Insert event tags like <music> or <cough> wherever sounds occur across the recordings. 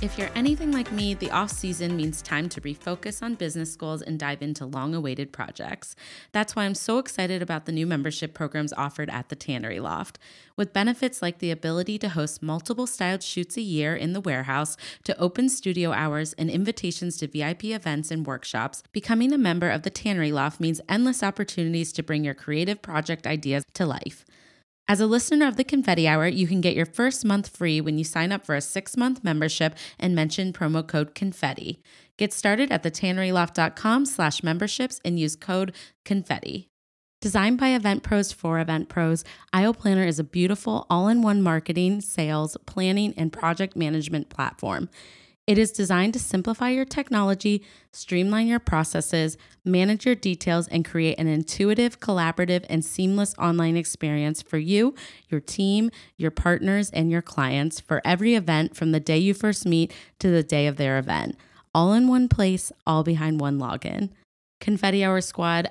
If you're anything like me, the off season means time to refocus on business goals and dive into long awaited projects. That's why I'm so excited about the new membership programs offered at the Tannery Loft. With benefits like the ability to host multiple styled shoots a year in the warehouse, to open studio hours, and invitations to VIP events and workshops, becoming a member of the Tannery Loft means endless opportunities to bring your creative project ideas to life. As a listener of the Confetti Hour, you can get your first month free when you sign up for a six month membership and mention promo code confetti. Get started at thetanneryloft.com slash memberships and use code confetti. Designed by Event Pros for Event Pros, IO Planner is a beautiful all in one marketing, sales, planning, and project management platform. It is designed to simplify your technology, streamline your processes, manage your details, and create an intuitive, collaborative, and seamless online experience for you, your team, your partners, and your clients for every event from the day you first meet to the day of their event. All in one place, all behind one login. Confetti Hour Squad,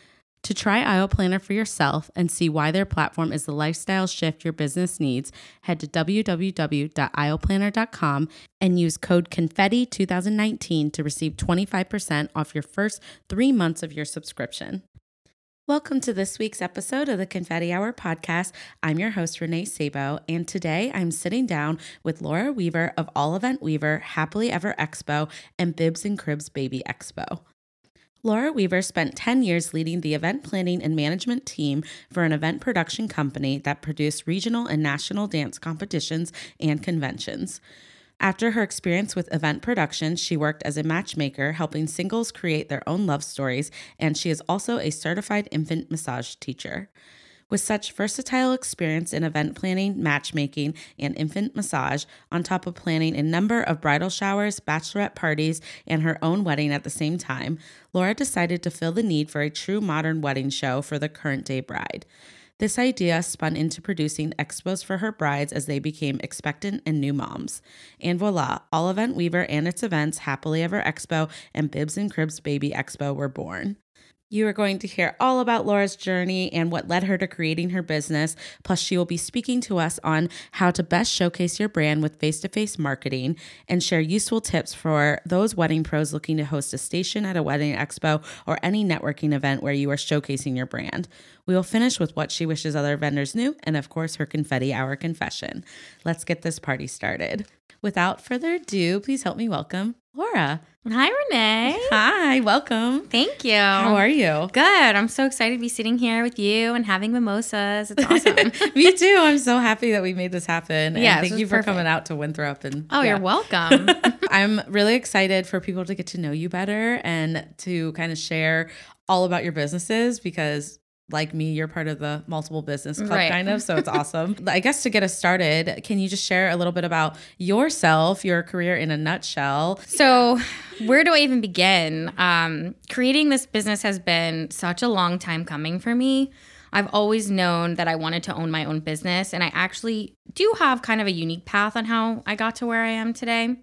To try IO Planner for yourself and see why their platform is the lifestyle shift your business needs, head to www.ioplanner.com and use code CONFETTI2019 to receive 25% off your first three months of your subscription. Welcome to this week's episode of the Confetti Hour podcast. I'm your host, Renee Sabo, and today I'm sitting down with Lora Weaver of All Event Weaver, Happily Ever Expo, and Bibs and Cribs Baby Expo. Lora Weaver spent 10 years leading the event planning and management team for an event production company that produced regional and national dance competitions and conventions. After her experience with event production, she worked as a matchmaker, helping singles create their own love stories, and she is also a certified infant massage teacher. With such versatile experience in event planning, matchmaking, and infant massage, on top of planning a number of bridal showers, bachelorette parties, and her own wedding at the same time, Lora decided to fill the need for a true modern wedding show for the current day bride. This idea spun into producing expos for her brides as they became expectant and new moms. And voila, All Event Weaver and its events, Happily Ever Expo and Bibs and Cribs Baby Expo, were born. You are going to hear all about Lora's journey and what led her to creating her business. Plus, she will be speaking to us on how to best showcase your brand with face to face marketing and share useful tips for those wedding pros looking to host a station at a wedding expo or any networking event where you are showcasing your brand. We will finish with what she wishes other vendors knew and, of course, her confetti hour confession. Let's get this party started. Without further ado, please help me welcome Lora. Hi, Renee. Hi, welcome. Thank you. How are you? Good. I'm so excited to be sitting here with you and having mimosas. It's <laughs> awesome. Me too. I'm so happy that we made this happen. Yeah, And thank you for perfect. coming out to Winthrop. And oh, yeah. you're welcome. <laughs> <laughs> I'm really excited for people to get to know you better and to kind of share all about your businesses because like me, you're part of the multiple business club Right. kind of. So it's <laughs> awesome. I guess to get us started, can you just share a little bit about yourself, your career in a nutshell? so, where do I even begin? Um, creating this business has been such a long time coming for me. I've always known that I wanted to own my own business, and I actually do have kind of a unique path on how I got to where I am today.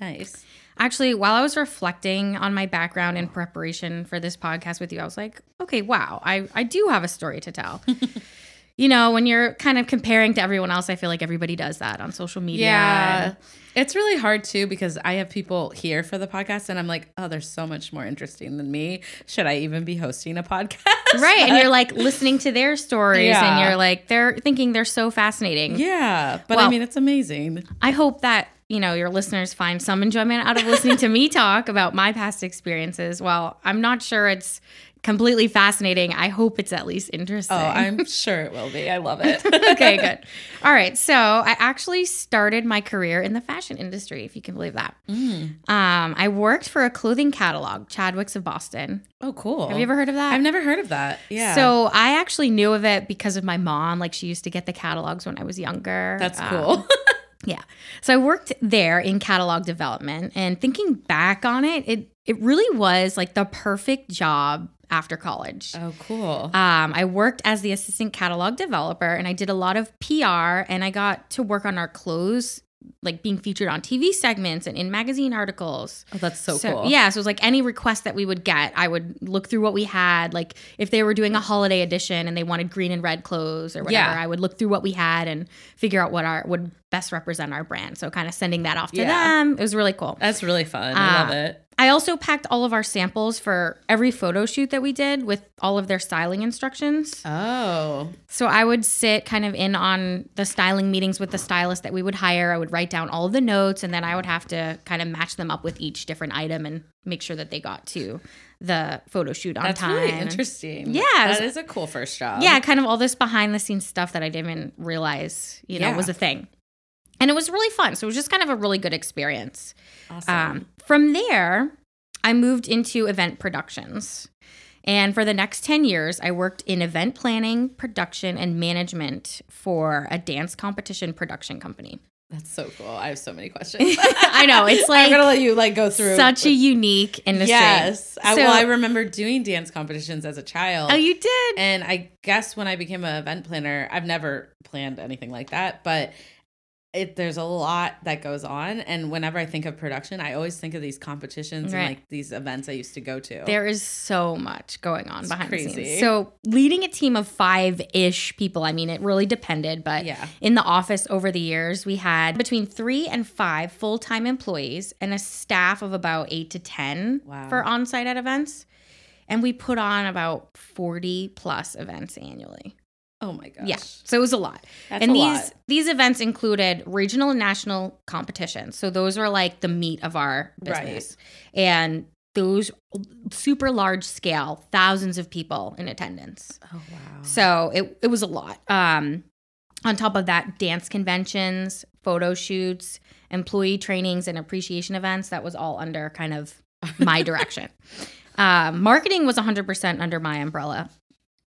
Nice. Actually, while I was reflecting on my background in preparation for this podcast with you, I was like, okay, wow, I, I do have a story to tell. <laughs> you know, when you're kind of comparing to everyone else, I feel like everybody does that on social media. Yeah. It's really hard too because I have people here for the podcast and I'm like, oh, they're so much more interesting than me. Should I even be hosting a podcast? Right. And <laughs> you're like listening to their stories Yeah. and you're like, they're thinking they're so fascinating. yeah. But I mean, it's amazing. I hope that, you know, your listeners find some enjoyment out of listening to me talk about my past experiences. Well, I'm not sure it's completely fascinating. I hope it's at least interesting. Oh, I'm sure it will be. I love it. <laughs> okay, <laughs> good. All right. So I actually started my career in the fashion industry, if you can believe that. Mm. Um, I worked for a clothing catalog, Chadwick's of Boston. Oh, cool. Have you ever heard of that? I've never heard of that. Yeah. So I actually knew of it because of my mom. Like she used to get the catalogs when I was younger. that's Um, cool. <laughs> yeah. So I worked there in catalog development and thinking back on it, it it really was like the perfect job after college. oh, cool. Um, I worked as the assistant catalog developer and I did a lot of PR and I got to work on our clothes, like being featured on TV segments and in magazine articles. oh, that's so, cool. Yeah, so it was like any request that we would get, I would look through what we had. Like if they were doing a holiday edition and they wanted green and red clothes or whatever, Yeah. I would look through what we had and figure out what our would best represent our brand. So kind of sending that off to Yeah. them. It was really cool. That's really fun. I love Ah. it. I also packed all of our samples for every photo shoot that we did with all of their styling instructions. Oh, So I would sit kind of in on the styling meetings with the stylist that we would hire. I would write down all of the notes and then I would have to kind of match them up with each different item and make sure that they got to the photo shoot on that's time. really interesting. Yeah, that is a cool first job. yeah, kind of all this behind the scenes stuff that I didn't even realize, you know, Yeah. was a thing. And it was really fun. So it was just kind of a really good experience. awesome. Um, from there, I moved into event productions. And for the next 10 years, I worked in event planning, production, and management for a dance competition production company. that's so cool. I have so many questions. <laughs> I know, it's like <laughs> I'm gonna let you like go through such a unique industry. Yes. I, So- well, I remember doing dance competitions as a child. Oh, you did? And I guess when I became an event planner, I've never planned anything like that, but it there's a lot that goes on. And whenever I think of production, I always think of these competitions Right. and like these events I used to go to. There is so much going on It's behind the scenes. So, leading a team of five ish people, I mean, it really depended, but Yeah. in the office over the years, we had between three and five full time employees and a staff of about eight to 10 Wow. for on site at events. And we put on about 40 plus events annually. Oh my gosh. Yeah. So it was a lot. That's and a these lot. these events included regional and national competitions. So those were like the meat of our Right. business. And those super large scale, thousands of people in attendance. Oh wow. So it, it was a lot. Um, on top of that, dance conventions, photo shoots, employee trainings, and appreciation events. That was all under kind of my <laughs> direction. Um, marketing was 100% under my umbrella.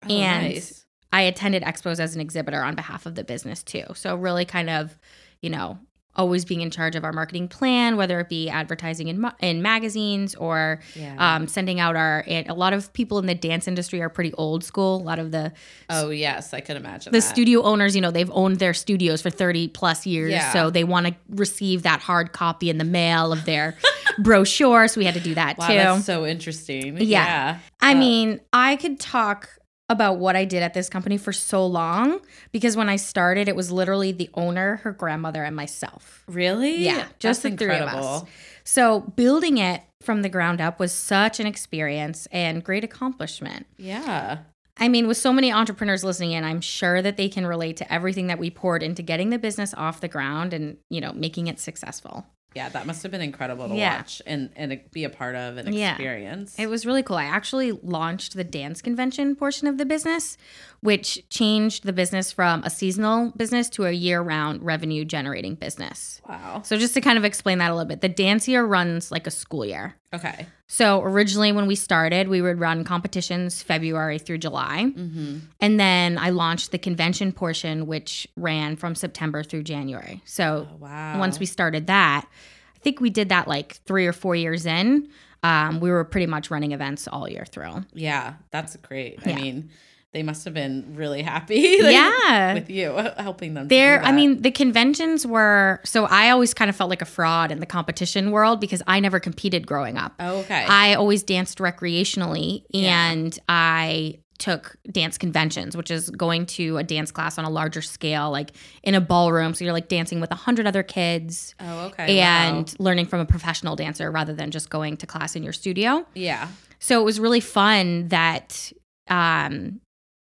Oh, and nice. I attended expos as an exhibitor on behalf of the business too. So really kind of, you know, always being in charge of our marketing plan, whether it be advertising in, ma- in magazines or Yeah. um, sending out our, and a lot of people in the dance industry are pretty old school. A lot of the, oh yes, I could imagine the that. studio owners, you know, they've owned their studios for 30 plus years. Yeah. So they want to receive that hard copy in the mail of their <laughs> brochure. So we had to do that Wow, too. that's so interesting. Yeah. Yeah. I Uh, mean, I could talk about what I did at this company for so long because when I started, it was literally the owner, her grandmother, and myself. Really? Yeah, just That's the three of us. So building it from the ground up was such an experience and great accomplishment. Yeah. I mean, with so many entrepreneurs listening in, I'm sure that they can relate to everything that we poured into getting the business off the ground and, you know, making it successful. Yeah, that must have been incredible to Yeah. watch and and be a part of and Yeah. experience. It was really cool. I actually launched the dance convention portion of the business, which changed the business from a seasonal business to a year round revenue generating business. wow. So, just to kind of explain that a little bit, the dance year runs like a school year. Okay. So, originally, when we started, we would run competitions February through July. Mm-hmm. And then I launched the convention portion, which ran from September through January. So, Oh, wow. once we started that, I think we did that like three or four years in. Um, we were pretty much running events all year through. Yeah, that's great. Yeah. I mean, they must have been really happy. <laughs> like, Yeah. With you helping them. There, I mean, the conventions were so I always kind of felt like a fraud in the competition world because I never competed growing up. Oh, okay. I always danced recreationally Yeah. and I took dance conventions, which is going to a dance class on a larger scale, like in a ballroom. So you're like dancing with a hundred other kids oh, okay. and wow. learning from a professional dancer rather than just going to class in your studio. yeah. So it was really fun that um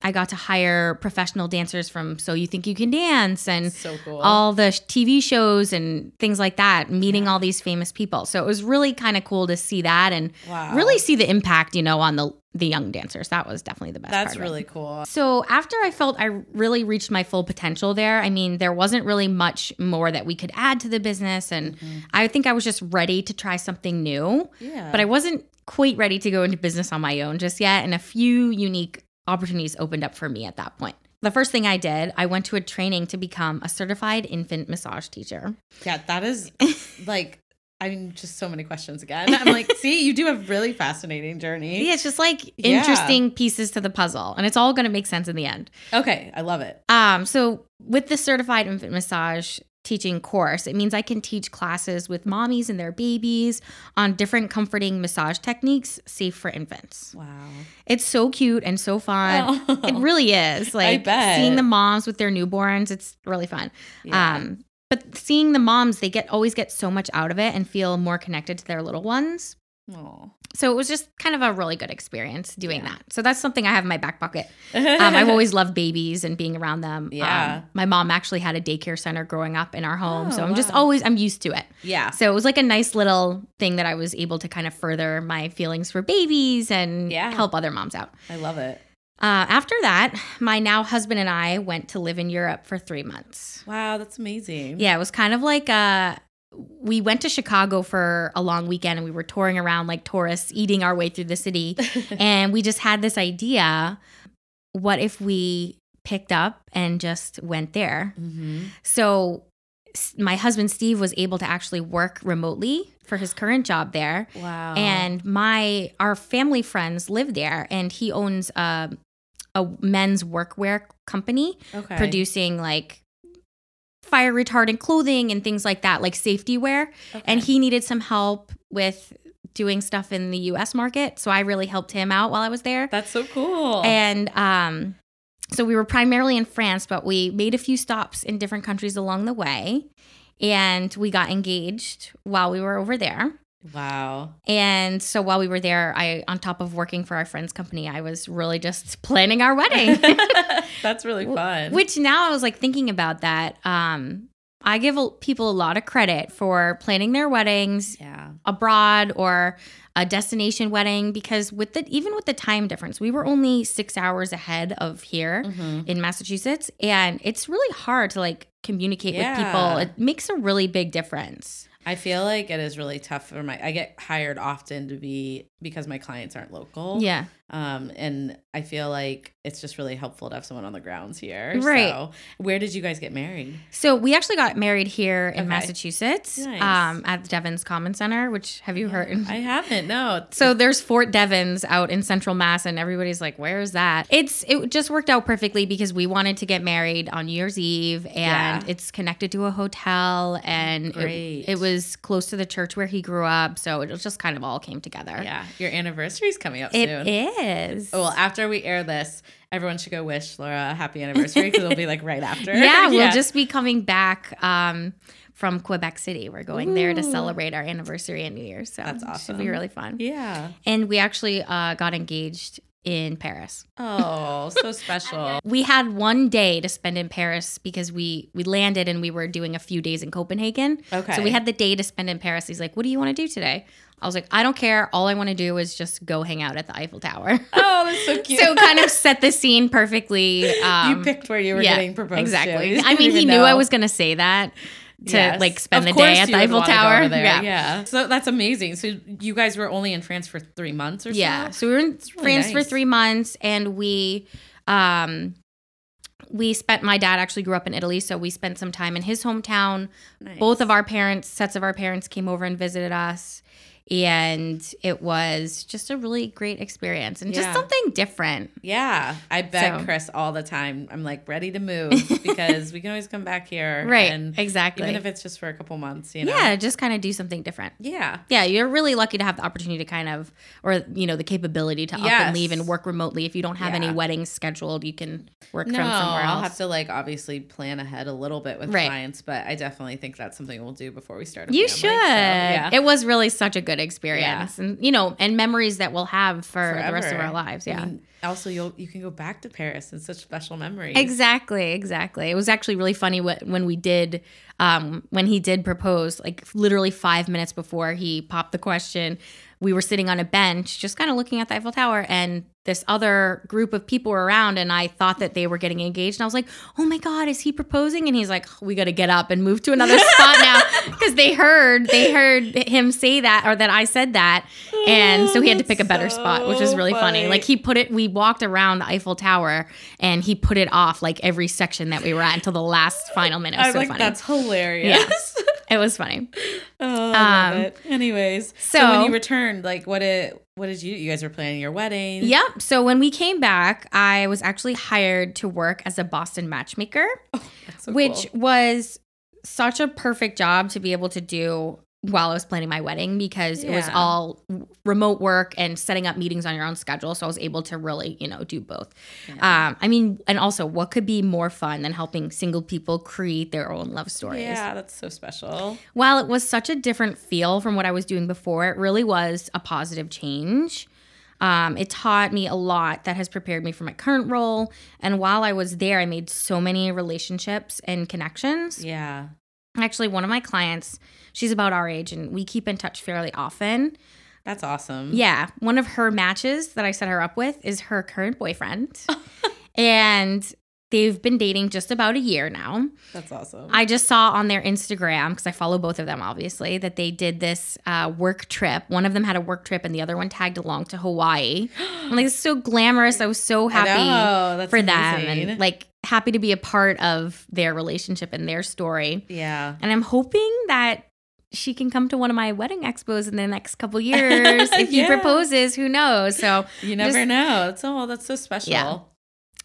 I got to hire professional dancers from So You Think You Can Dance and So cool. all the TV shows and things like that, meeting all these famous people. So it was really kind of cool to see that and Wow. really see the impact, you know, on the the young dancers. That was definitely the best That's really cool. So after I felt I really reached my full potential there, I mean, there wasn't really much more that we could add to the business. And mm-hmm. I think I was just ready to try something new. Yeah. But I wasn't quite ready to go into business on my own just yet. And a few unique opportunities opened up for me at that point. The first thing I did, I went to a training to become a certified infant massage teacher. Yeah, that is <laughs> like I mean just so many questions again. I'm like, <laughs> see, you do have really fascinating journey. Yeah, it's just like Yeah. interesting pieces to the puzzle, and it's all going to make sense in the end. Okay, I love it. Um, so with the certified infant massage teaching course, it means I can teach classes with mommies and their babies on different comforting massage techniques safe for infants. Wow. It's so cute and so fun. Oh. It really is. <laughs> Like bet. seeing the moms with their newborns, it's really fun. Yeah. Um, but seeing the moms, they get always get so much out of it and feel more connected to their little ones. Aw. So it was just kind of a really good experience doing Yeah. that. So that's something I have in my back pocket. <laughs> Um, I've always loved babies and being around them. Yeah. Um, my mom actually had a daycare center growing up in our home. so Oh, I'm just always, I'm used to it. Yeah. So it was like a nice little thing that I was able to kind of further my feelings for babies and Yeah. help other moms out. I love it. Uh, after that, my now husband and I went to live in Europe for three months. Wow, that's amazing. Yeah, it was kind of like uh we went to Chicago for a long weekend and we were touring around like tourists, eating our way through the city. <laughs> and we just had this idea what if we picked up and just went there? Mm-hmm. So my husband Steve was able to actually work remotely for his current job there. Wow. And my our family friends live there and he owns a a men's workwear company okay. producing like fire retardant clothing and things like that, like safety wear. Okay. And he needed some help with doing stuff in the US market. So I really helped him out while I was there. That's so cool. And um, so we were primarily in France, but we made a few stops in different countries along the way. And we got engaged while we were over there. Wow. And so while we were there, I, on top of working for our friend's company, I was really just planning our wedding. <laughs> <laughs> that's really fun. Which now I was like thinking about that. Um, I give people a lot of credit for planning their weddings yeah. abroad or a destination wedding because with the even with the time difference, we were only six hours ahead of here Mm-hmm. in Massachusetts, and it's really hard to like communicate with people. It makes a really big difference. I feel like it is really tough for my I get hired often to be because my clients aren't local. Yeah, Um and I feel like it's just really helpful to have someone on the grounds here. Right. So where did you guys get married? so we actually got married here in Okay. Massachusetts, Nice. um, at the Devens Common Center. Which have you heard? I haven't, no. So there's Fort Devens out in Central Mass, and everybody's like, "Where is that?" It's it just worked out perfectly because we wanted to get married on New Year's Eve, and Yeah. it's connected to a hotel, and it, it was close to the church where he grew up, so it just kind of all came together. Yeah. Your anniversary's coming up It soon. is. Well, after we air this, everyone should go wish Lora a happy anniversary because it'll be like right after. <laughs> yeah, we'll just be coming back um, from Quebec City. We're going there to celebrate our anniversary and New Year's. So That's awesome. It should awesome. be really fun. Yeah. And we actually uh, got engaged in Paris. Oh, so <laughs> special. we had one day to spend in Paris because we we landed and we were doing a few days in Copenhagen. Okay. So we had the day to spend in Paris. He's like, "What do you want to do today?" I was like, "I don't care. All I want to do is just go hang out at the Eiffel Tower." <laughs> Oh, that's so <laughs> cute. so kind of set the scene perfectly. Um, you picked where you were yeah, getting proposed exactly. I mean, he knew I was going to say that to Yes. like spend Of the day at the Eiffel Tower. Yeah. yeah. So that's amazing. So you guys were only in France for three months or so? Yeah. So we were in France for nice. three months and we um we spent my dad actually grew up in Italy, so we spent some time in his hometown. Nice. Both of our parents, sets of our parents came over and visited us. And it was just a really great experience and Yeah. just something different. Yeah. I beg So- Chris all the time. I'm like ready to move <laughs> because we can always come back here. Right. And exactly. even if it's just for a couple months, you know? yeah, just kind of do something different. Yeah. Yeah, you're really lucky to have the opportunity to kind of, or you know, the capability to up Yes. and leave and work remotely. If you don't have any weddings scheduled, you can work No, from somewhere else. I'll have to like obviously plan ahead a little bit with Right. clients, but I definitely think that's something we'll do before we start. A You family. should. So, yeah. It was really such a good good experience, and you know, and memories that we'll have for the rest of our lives. I Yeah. mean, also, you'll you can go back to Paris and such special memories. Exactly, exactly. It was actually really funny wh- when we did, um, when he did propose, like literally five minutes before he popped the question, we were sitting on a bench just kind of looking at the Eiffel Tower, and this other group of people around, and I thought that they were getting engaged, and I was like, "Oh my god, is he proposing?" And he's like, "We got to get up and move to another <laughs> spot now," because they heard they heard him say that or that I said that, and so he had to pick a better spot, which was really funny. funny. Like he put it, we walked around the Eiffel Tower, and he put it off like every section that we were at until the last final minute. It was so like, funny. that's hilarious. It was funny. <laughs> Oh, I love Um, it. Anyways, so, so- when you returned, like, what did what did you? You guys were planning your wedding. Yep. So when we came back, I was actually hired to work as a Boston matchmaker, That's so which cool. was such a perfect job to be able to do while I was planning my wedding because it was all remote work and setting up meetings on your own schedule. So I was able to really, you know, do both. Um, I mean, and also, what could be more fun than helping single people create their own love stories? yeah, that's so special. While it was such a different feel from what I was doing before, it really was a positive change. Um, it taught me a lot that has prepared me for my current role. And while I was there, I made so many relationships and connections. Yeah. Actually, one of my clients, she's about our age, and we keep in touch fairly often. That's awesome. Yeah, one of her matches that I set her up with is her current boyfriend. <laughs> and they've been dating just about a year now. That's awesome. I just saw on their Instagram because I follow both of them obviously that they did this uh, work trip. One of them had a work trip and the other one tagged along to Hawaii. I'm like, it's so glamorous. I was so happy for them and like happy to be a part of their relationship and their story. yeah. And I'm hoping that she can come to one of my wedding expos in the next couple years. <laughs> if he proposes, who knows? So You never Just- know. That's all. That's so special. Yeah.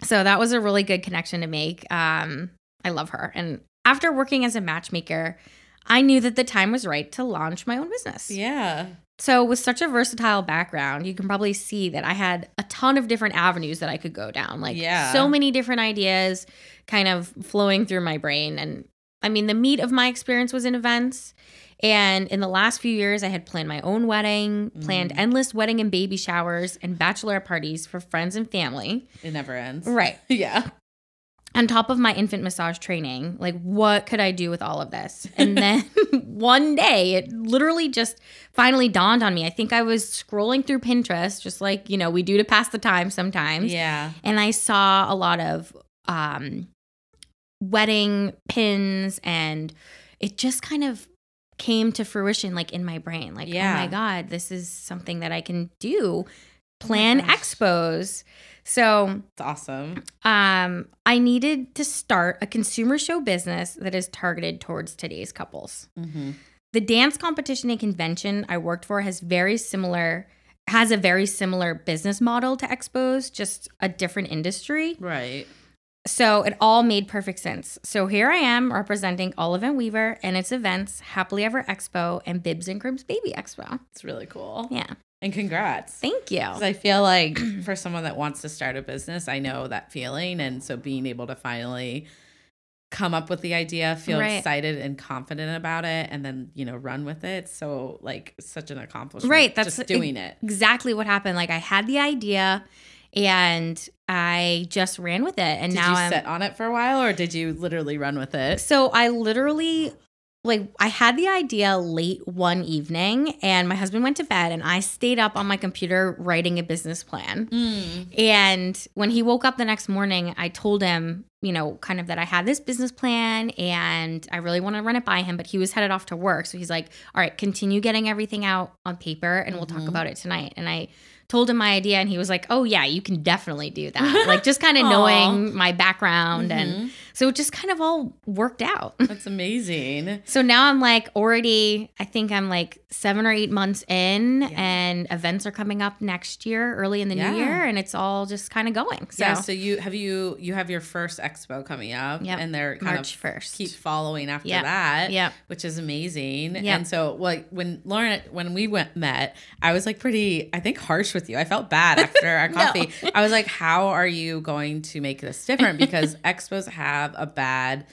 so that was a really good connection to make. Um, I love her. And after working as a matchmaker, I knew that the time was right to launch my own business. Yeah. So, with such a versatile background, you can probably see that I had a ton of different avenues that I could go down. Like, Yeah. so many different ideas kind of flowing through my brain. And I mean, the meat of my experience was in events. And in the last few years, I had planned my own wedding, planned Mm. endless wedding and baby showers, and bachelorette parties for friends and family. It never ends. Right. <laughs> Yeah. On top of my infant massage training, like, what could I do with all of this? And <laughs> then one day, it literally just finally dawned on me. I think I was scrolling through Pinterest, just like, you know, we do to pass the time sometimes. Yeah. And I saw a lot of um, wedding pins, and it just kind of came to fruition, like in my brain. Like, oh my God, this is something that I can do. Plan gosh. expos. So, It's awesome. um, I needed to start a consumer show business that is targeted towards today's couples. Mm-hmm. The dance competition and convention I worked for has very similar has a very similar business model to expos, just a different industry. Right. So it all made perfect sense. So here I am representing All Event Weaver and its events, Happily Ever Expo and Bibs and Cribs Baby Expo. It's really cool. Yeah. And congrats. Thank you. I feel like <clears throat> for someone that wants to start a business, I know that feeling. And so being able to finally come up with the idea, feel Right. excited and confident about it, and then, you know, run with it. So, like, such an accomplishment. Right, that's just doing it. exactly what happened. Like I had the idea and I just ran with it. And Did now you I'm sit on it for a while or did you literally run with it? So I literally like I had the idea late one evening and my husband went to bed and I stayed up on my computer writing a business plan. Mm. And when he woke up the next morning, I told him, you know, kind of that I had this business plan and I really want to run it by him, but he was headed off to work. So he's like, "All right, continue getting everything out on paper and we'll talk Mhm. about it tonight." And I told him my idea and he was like, "Oh yeah, you can definitely do that." like just kind of knowing my background and Mhm. So it just kind of all worked out. <laughs> That's amazing. So now I'm like already, I think I'm like seven or eight months in, Yeah. and events are coming up next year, early in the Yeah. new year, and it's all just kind of going. So yeah, so you have you you have your first expo coming up Yep. and they're kind March of 1st. keep following after Yep. that. yeah, Which is amazing. Yep. And so like when Lauren when we went met, I was like pretty I think harsh with you. I felt bad after our <laughs> No. coffee. I was like, how are you going to make this different? <laughs> Because expos have a bad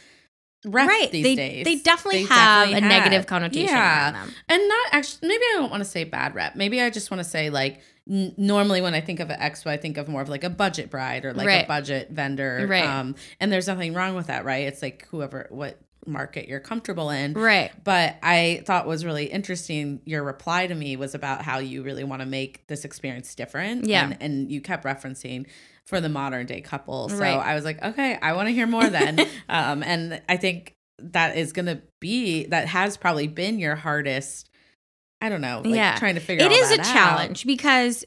rep right. these they, days. they definitely They have definitely a negative connotation Yeah. around them. and not actually maybe i don't want to say bad rep maybe i just want to say like n- normally when i think of an expo i think of more of like a budget bride or like a budget vendor Right. um and there's nothing wrong with that right it's like whoever what market you're comfortable in Right. but i thought was really interesting your reply to me was about how you really want to make this experience different Yeah. and, and you kept referencing for the modern day couple so Right. i was like okay i want to hear more then <laughs> um and i think that is going to be that has probably been your hardest i don't know like Yeah. trying to figure It is a out. challenge because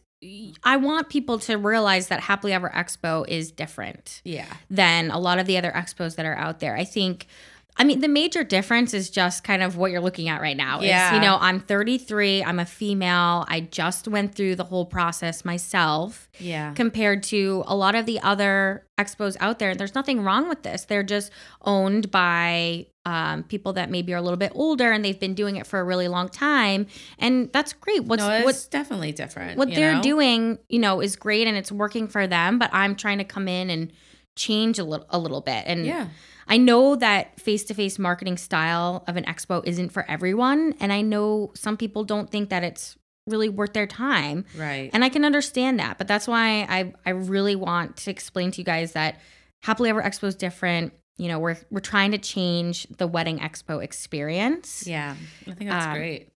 I want people to realize that Happily Ever Expo is different yeah than a lot of the other expos that are out there. I think I mean the major difference is just kind of what you're looking at right now. It's, Yeah. you know, I'm 33, I'm a female. I just went through the whole process myself yeah compared to a lot of the other expos out there. And there's nothing wrong with this. They're just owned by um, people that maybe are a little bit older and they've been doing it for a really long time, and that's great. What's no, it's what definitely different what they're know? doing, you know, is great and it's working for them. But I'm trying to come in and change a little a little bit. And yeah I know that face to face marketing style of an expo isn't for everyone, and I know some people don't think that it's really worth their time. right And I can understand that, but that's why I I really want to explain to you guys that Happily Ever Expo is different. You know, we're we're trying to change the wedding expo experience. yeah i think that's Um, great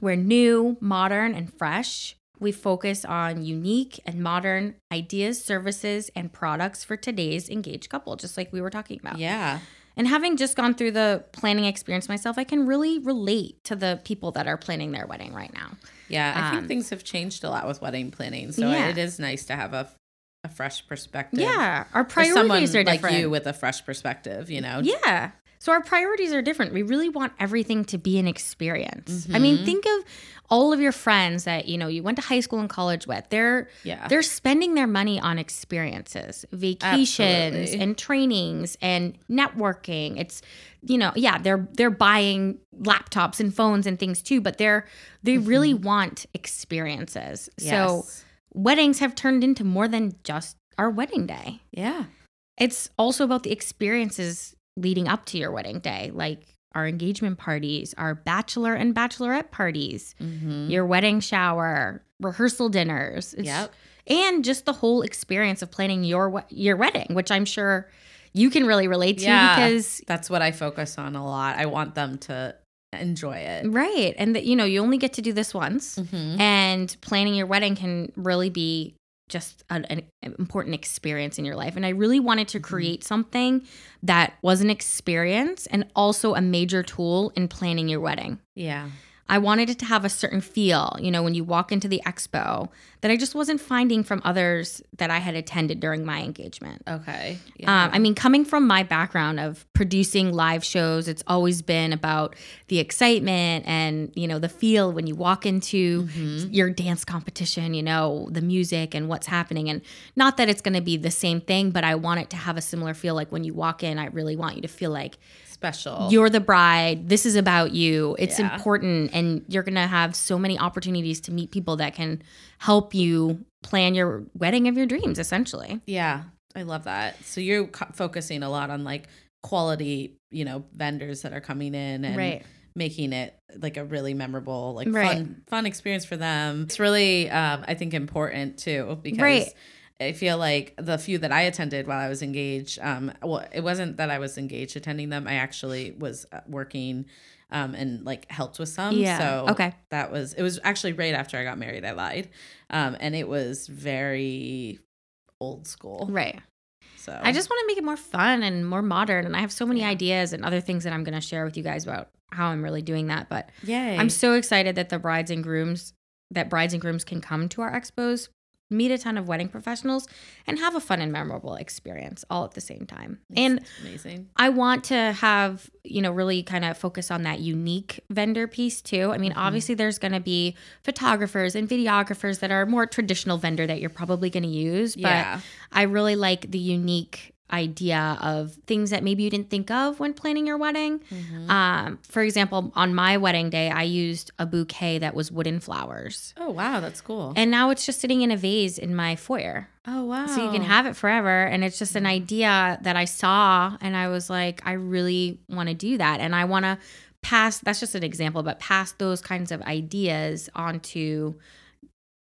We're new, modern, and fresh. We focus on unique and modern ideas, services, and products for today's engaged couple, just like we were talking about. yeah And having just gone through the planning experience myself, I can really relate to the people that are planning their wedding right now. Yeah, I think Um, things have changed a lot with wedding planning, so Yeah. it is nice to have a a fresh perspective. Yeah, our for someone priorities are different like you with a fresh perspective. You know. Yeah. So our priorities are different. We really want everything to be an experience. I mean, Mhm. think of all of your friends that, you know, you went to high school and college with. They're Yeah. they're spending their money on experiences, vacations Absolutely. and trainings and networking. It's you know, yeah, they're they're buying laptops and phones and things too, but they're they really want experiences. So weddings have turned into more than just our wedding day yeah. it's also about the experiences leading up to your wedding day, like our engagement parties, our bachelor and bachelorette parties, Mm-hmm. your wedding shower, rehearsal dinners. It's- Yep. And just the whole experience of planning your your wedding, which I'm sure you can really relate to Yeah. because That's what I focus on a lot. I want them to enjoy it. right, and that you know, you only get to do this once. Mm-hmm. and planning your wedding can really be just an, an important experience in your life. And i really wanted to mm-hmm. create something that was an experience and also a major tool in planning your wedding. Yeah. I wanted it to have a certain feel you know when you walk into the expo that i just wasn't finding from others that i had attended during my engagement Okay. um, I mean, coming from my background of producing live shows, it's always been about the excitement and you know the feel when you walk into Mm-hmm. your dance competition. You know the music and what's happening, and not that it's going to be the same thing, but I want it to have a similar feel. Like when you walk in, I really want you to feel like special. you're the bride. This is about you. It's Yeah. important, and you're going to have so many opportunities to meet people that can help you plan your wedding of your dreams. Essentially, Yeah, I love that. So you're co- focusing a lot on like quality, you know, vendors that are coming in and Right. making it like a really memorable, like Right. fun, fun experience for them. It's really, um, I think, important too because. Right. I feel like the few that I attended while I was engaged, um, well, it wasn't that I was engaged attending them. I actually was uh, working, um, and like helped with some. Yeah. So Okay. that was it was actually right after I got married. I lied, um, and it was very old school. right. So I just want to make it more fun and more modern. And I have so many Yeah. ideas and other things that I'm going to share with you guys about how I'm really doing that. But yeah, I'm so excited that the brides and grooms, that brides and grooms can come to our expos, meet a ton of wedding professionals, and have a fun and memorable experience all at the same time. And amazing. I want to have, you know, really kind of focus on that unique vendor piece too. I mean, Mm-hmm. obviously there's going to be photographers and videographers that are more traditional vendor that you're probably going to use, but Yeah. I really like the unique idea of things that maybe you didn't think of when planning your wedding. Mm-hmm. Um, for example, on my wedding day, I used a bouquet that was wooden flowers. Oh wow, that's cool. And now it's just sitting in a vase in my foyer. oh wow. So you can have it forever. And it's just an idea that I saw and I was like, I really want to do that. And I want to pass, that's just an example, but pass those kinds of ideas onto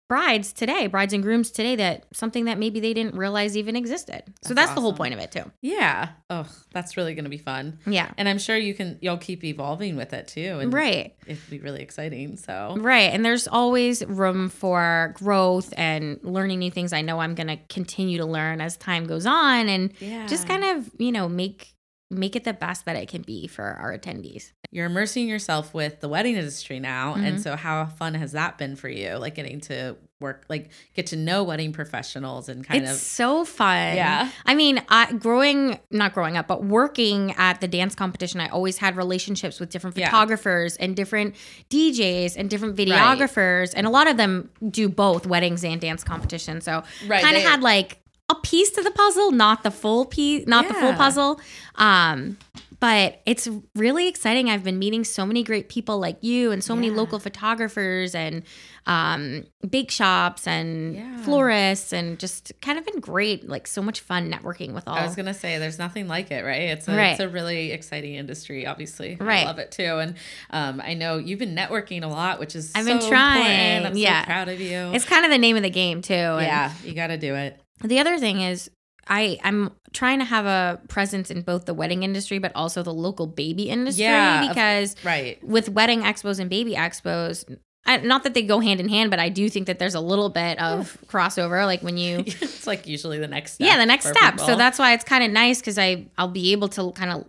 brides today, brides and grooms today, that something that maybe they didn't realize even existed. so That's that's the whole point of it too. Yeah. Oh, that's really gonna be fun. Yeah. And I'm sure you can you'll keep evolving with it too. And Right. it'd be really exciting. So Right. And there's always room for growth and learning new things. I know I'm going to continue to learn as time goes on and yeah. just kind of, you know, make make it the best that it can be for our attendees. You're immersing yourself with the wedding industry now. And Mhm. so how fun has that been for you? Like getting to work like get to know wedding professionals and kind of it's of so fun. Yeah. I mean, I growing not growing up, but working at the dance competition, I always had relationships with different Yeah. photographers and different DJs and different videographers, and a lot of them do both weddings and dance competition. So Right, kind of had like a piece to the puzzle, not the full piece, not the full puzzle. Um, but it's really exciting. I've been meeting so many great people like you and so many local photographers and um, bake shops and Yeah. florists and just kind of been great. Like so much fun networking with all. I was gonna say there's nothing like it, right? It's a, Right. it's a really exciting industry, obviously. I Right. love it too. And um, I know you've been networking a lot, which is I've so been trying. important. I'm Yeah. so proud of you. it's kind of the name of the game too. And yeah, you got to do it. The other thing is I I'm trying to have a presence in both the wedding industry but also the local baby industry Yeah, because Right. with wedding expos and baby expos I, not that they go hand in hand but I do think that there's a little bit of crossover like when you <laughs> it's like usually the next step. yeah the next step people. so that's why it's kind of nice because I I'll be able to kind of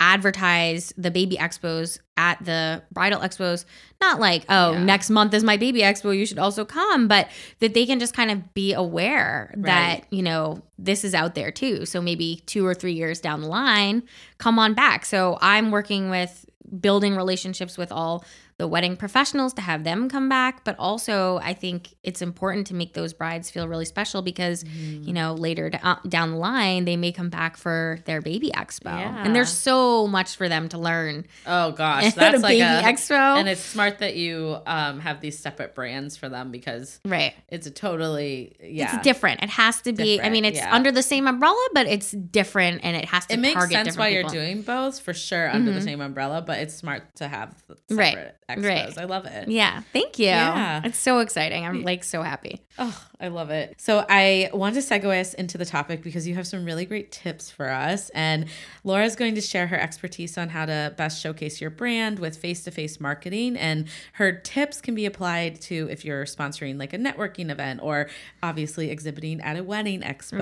advertise the baby expos at the bridal expos not like oh Yeah. next month is my baby expo you should also come but that they can just kind of be aware that Right. you know this is out there too so maybe two or three years down the line come on back so i'm working with building relationships with all the wedding professionals to have them come back but also i think it's important to make those brides feel really special because Mm-hmm. you know later uh, down the line they may come back for their baby expo Yeah. and there's so much for them to learn Oh gosh, <laughs> at that's a like baby a expo And it's smart that you um, have these separate brands for them because right it's a totally yeah. it's different it has to be i mean it's yeah. under the same umbrella but it's different and it has to it makes sense different why you're doing both for sure under the Mhm. same umbrella, but it's smart to have Right, expos. right. I love it. yeah thank you Yeah. it's so exciting i'm like so happy Oh, I love it. So I want to segue us into the topic because you have some really great tips for us. And Lora's going to share her expertise on how to best showcase your brand with face-to-face marketing. And her tips can be applied to if you're sponsoring like a networking event or obviously exhibiting at a wedding expo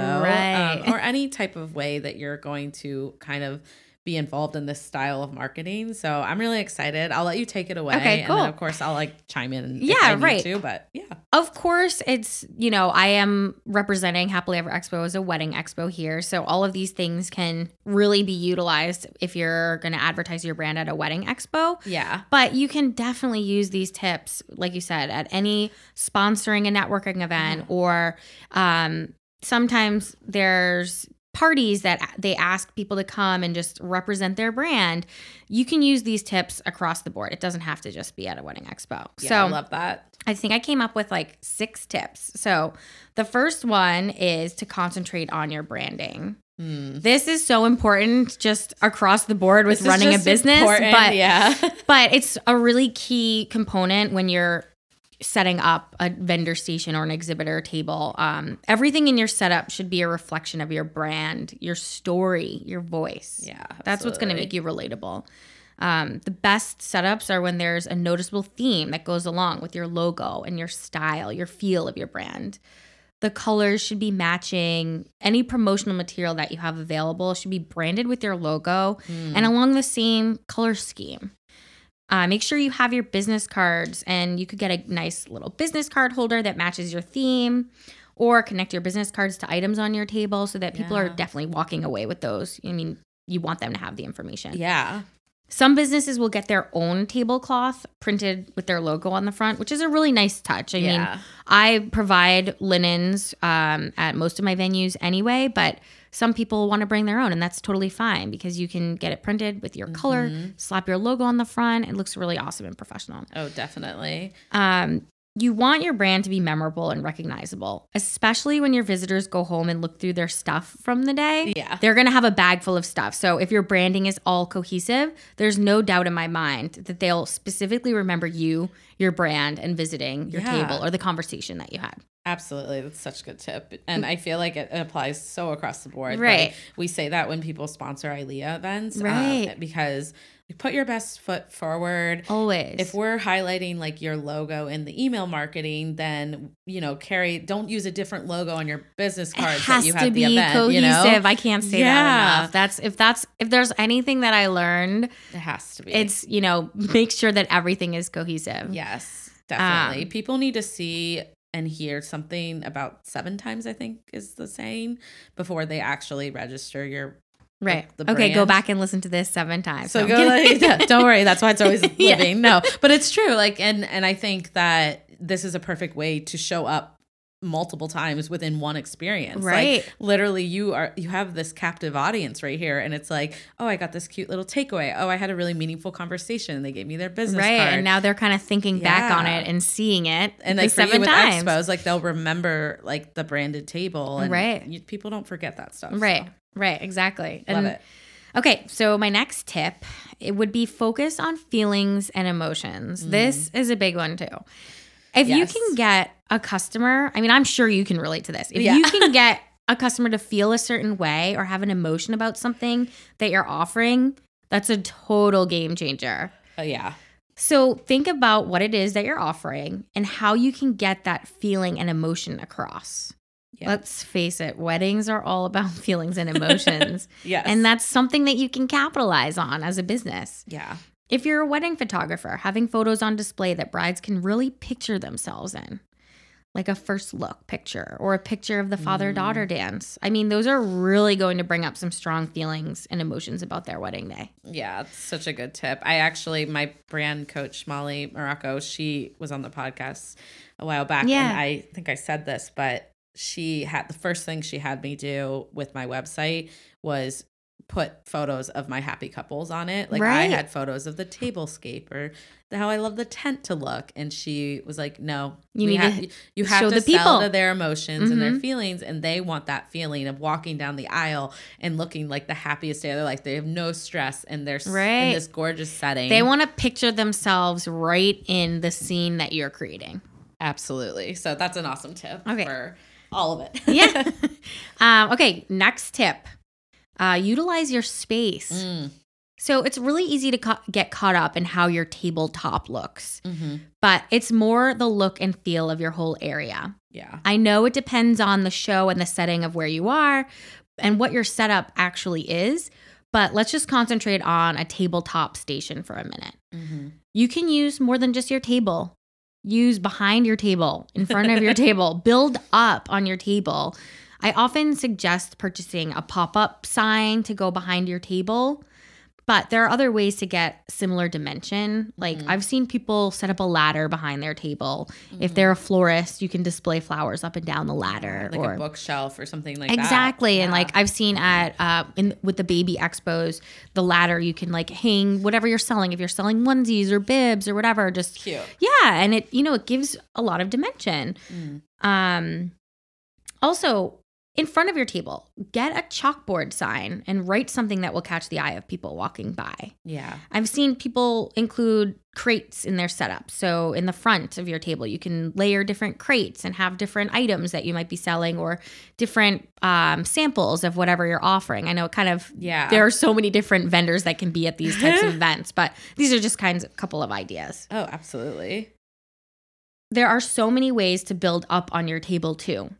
um, or any type of way that you're going to kind of be involved in this style of marketing. So I'm really excited. I'll let you take it away. Okay, And cool. then of course I'll like chime in Yeah, right. to, but yeah. Of course, it's, you know, I am representing Happily Ever Expo as a wedding expo here. So all of these things can really be utilized if you're going to advertise your brand at a wedding expo. Yeah. But you can definitely use these tips, like you said, at any sponsoring a networking event or um, sometimes there's parties that they ask people to come and just represent their brand. You can use these tips across the board. It doesn't have to just be at a wedding expo. Yeah, so I love that. I think I came up with like six tips. So the first one is to concentrate on your branding. Hmm. This is so important just across the board with This is running a business, important, but yeah. <laughs> but it's a really key component when you're setting up a vendor station or an exhibitor table. Um, everything in your setup should be a reflection of your brand, your story, your voice. Yeah, That's what's going to make you relatable. Um, the best setups are when there's a noticeable theme that goes along with your logo and your style, your feel of your brand. The colors should be matching. Any promotional material that you have available should be branded with your logo Hmm. and along the same color scheme. Uh, make sure you have your business cards, and you could get a nice little business card holder that matches your theme, or connect your business cards to items on your table so that people are definitely walking away with those. I mean, you want them to have the information. Yeah. Some businesses will get their own tablecloth printed with their logo on the front, which is a really nice touch. I mean, I provide linens um, at most of my venues anyway, but some people want to bring their own, and that's totally fine because you can get it printed with your color, slap your logo on the front. It looks really awesome and professional. Oh, definitely. Um, you want your brand to be memorable and recognizable, especially when your visitors go home and look through their stuff from the day. Yeah. They're going to have a bag full of stuff. So if your branding is all cohesive, there's no doubt in my mind that they'll specifically remember you, your brand, and visiting your Yeah. table or the conversation that you had. Absolutely. That's such a good tip. And I feel like it applies so across the board. Right. Like, we say that when people sponsor ILEA events. um, Right. because you put your best foot forward. Always. If we're highlighting like your logo in the email marketing, then you know, carry don't use a different logo on your business it cards has that you to have be the event. cohesive. You know, I can't say that enough. That's if that's if there's anything that I learned, it has to be. it's you know make sure that everything is cohesive. yes, definitely. Um, People need to see and hear something about seven times. I think is the saying before they actually register your Right. okay, go back and listen to this seven times. So No, go, like, <laughs> <laughs> don't worry. That's why it's always <laughs> Yeah. living. No, but it's true. Like, and and I think that this is a perfect way to show up multiple times within one experience. Like, Right. literally, you are you have this captive audience right here, and it's like, oh, I got this cute little takeaway. Oh, I had a really meaningful conversation. They gave me their business right. card. And now they're kind of thinking back on it and seeing it and like seven with times. expos, like they'll remember like the branded table, and Right. you, people don't forget that stuff. Right. so. Right. Exactly. Love And- it. Okay, so my next tip it would be focus on feelings and emotions. This mm. is a big one too. If you Mm. Can get a customer, I mean, I'm sure you can relate to this. If Yeah. you can <laughs> get a customer to feel a certain way or have an emotion about something that you're offering, that's a total game changer. But yeah, So think about what it is that you're offering and how you can get that feeling and emotion across. Let's face it, weddings are all about <laughs> feelings and emotions. <laughs> yes, And that's something that you can capitalize on as a business. yeah. If you're a wedding photographer, having photos on display that brides can really picture themselves in, like a first look picture or a picture of the father daughter Mm. dance. I mean, those are really going to bring up some strong feelings and emotions about their wedding day. Yeah, it's such a good tip. I actually, my brand coach, Molly Morocco, she was on the podcast a while back. Yeah. And I think I said this, but she had the first thing she had me do with my website was put photos of my happy couples on it. Like I had photos of the tablescape or the, how I love the tent to look. And she was like, no, You we need have, to you have show to the sell people. to their emotions and their Mhm. feelings. And they want that feeling of walking down the aisle and looking like the happiest day of their life. They have no stress and they're s- in this gorgeous setting. They want to picture themselves right in the scene that you're creating. Absolutely. So that's an awesome tip Okay. for all of it. Yeah. <laughs> um, okay, next tip uh, utilize your space. Mm, So it's really easy to ca- get caught up in how your tabletop looks, mhm. but it's more the look and feel of your whole area. Yeah. I know it depends on the show and the setting of where you are and what your setup actually is, but let's just concentrate on a tabletop station for a minute. Mhm. You can use more than just your table. Use behind your table, in front of your <laughs> table, build up on your table. I often suggest purchasing a pop up sign to go behind your table, but there are other ways to get similar dimension. Like Mhm. I've seen people set up a ladder behind their table. If they're a florist, you can display flowers up and down the ladder. Like or a bookshelf or something like that. exactly and Yeah. like i've seen at uh in with the baby expos the ladder you can like hang whatever you're selling if you're selling onesies or bibs or whatever just cute. yeah and it you know it gives a lot of dimension Mm. um also in front of your table get a chalkboard sign and write something that will catch the eye of people walking by Yeah. I've seen people include crates in their setup. So in the front of your table, you can layer different crates and have different items that you might be selling or different um, samples of whatever you're offering. I know it kind of Yeah. there are so many different vendors that can be at these types of <laughs> events, but these are just kinds of couple of ideas. Oh, absolutely. There are so many ways to build up on your table too.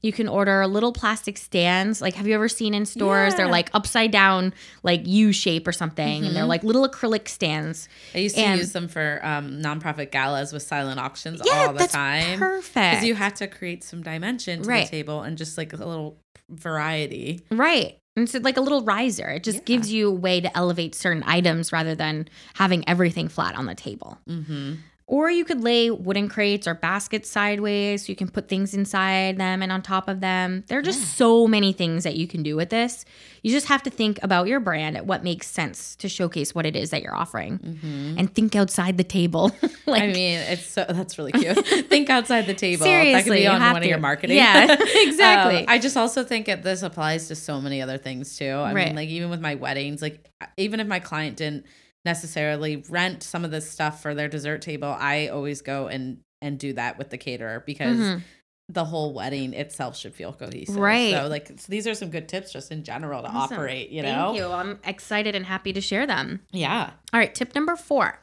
You can order little plastic stands. Like, have you ever seen in stores? They're like upside down, like U shape or something, and they're Mhm. like little acrylic stands. I used to And- use them for um, nonprofit galas with silent auctions Yeah, all the that's time. perfect. Because you have to create some dimension to Right. the table and just like a little variety. Right. And so like a little riser. It just Yeah. gives you a way to elevate certain items rather than having everything flat on the table. Mm-hmm. Or you could lay wooden crates or baskets sideways so you can put things inside them and on top of them. There are just so many things that you can do with this. You just have to think about your brand, what makes sense to showcase what it is that you're offering, and think outside the table. <laughs> like, I mean, it's so that's really cute. <laughs> Think outside the table. Seriously, that could be on one to. of your marketing. Yeah, <laughs> exactly. Um, I just also think that this applies to so many other things too. I Right. mean, like even with my weddings, like even if my client didn't necessarily rent some of this stuff for their dessert table, I always go and and do that with the caterer because Mhm. the whole wedding itself should feel cohesive. Right. So like so these are some good tips just in general to Awesome. operate, you Thank know? you. I'm excited and happy to share them. Yeah. All right, tip number 4.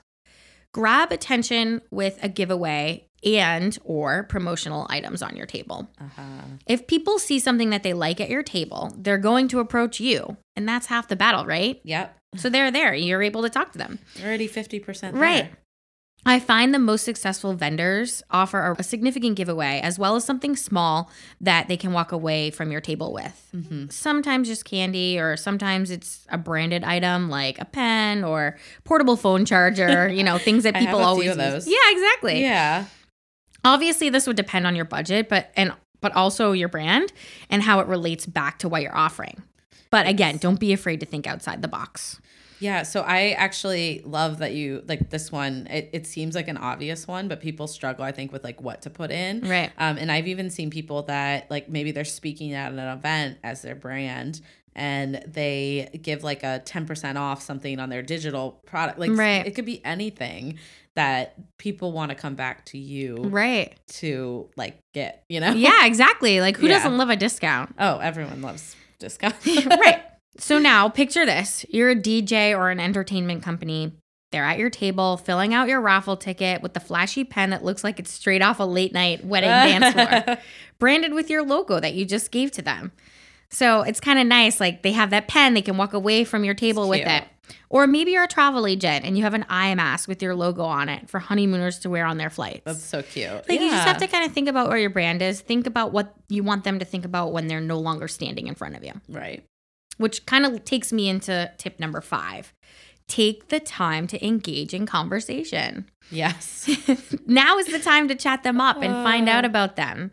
Grab attention with a giveaway and or promotional items on your table. Uh-huh. If people see something that they like at your table, they're going to approach you, and that's half the battle, right? Yep. So they're there, you're able to talk to them. Already 50% Right. I find the most successful vendors offer a significant giveaway as well as something small that they can walk away from your table with. Mm-hmm. Sometimes just candy, or sometimes it's a branded item like a pen or portable phone charger, you know, things that <laughs> people always use. Yeah, exactly. Yeah. Obviously, this would depend on your budget, but and but also your brand and how it relates back to what you're offering. But again, don't be afraid to think outside the box. Yeah, so I actually love that you like this one. It, it seems like an obvious one, but people struggle, I think, with like what to put in. Right. Um, and I've even seen people that like maybe they're speaking at an event as their brand and they give like a 10% off something on their digital product. Like Right. it could be anything that people want to come back to you Right. to like get, you know? Yeah, exactly. Like who Yeah. doesn't love a discount? Oh, everyone loves discount. <laughs> right. So now picture this you're a DJ or an entertainment company. They're at your table filling out your raffle ticket with the flashy pen that looks like it's straight off a late night wedding <laughs> dance floor, branded with your logo that you just gave to them. So it's kind of nice. Like they have that pen, they can walk away from your table with it. Or maybe you're a travel agent and you have an eye mask with your logo on it for honeymooners to wear on their flights. That's so cute. Like you just have to kind of think about where your brand is. Think about what you want them to think about when they're no longer standing in front of you Right. which kind of takes me into tip number five take the time to engage in conversation. Yes. <laughs> now is the time to chat them up and find out Uh. about them.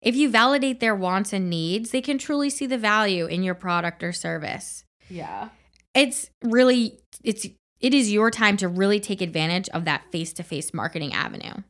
If you validate their wants and needs, they can truly see the value in your product or service. yeah. It's really it's it is your time to really take advantage of that face-to-face marketing avenue.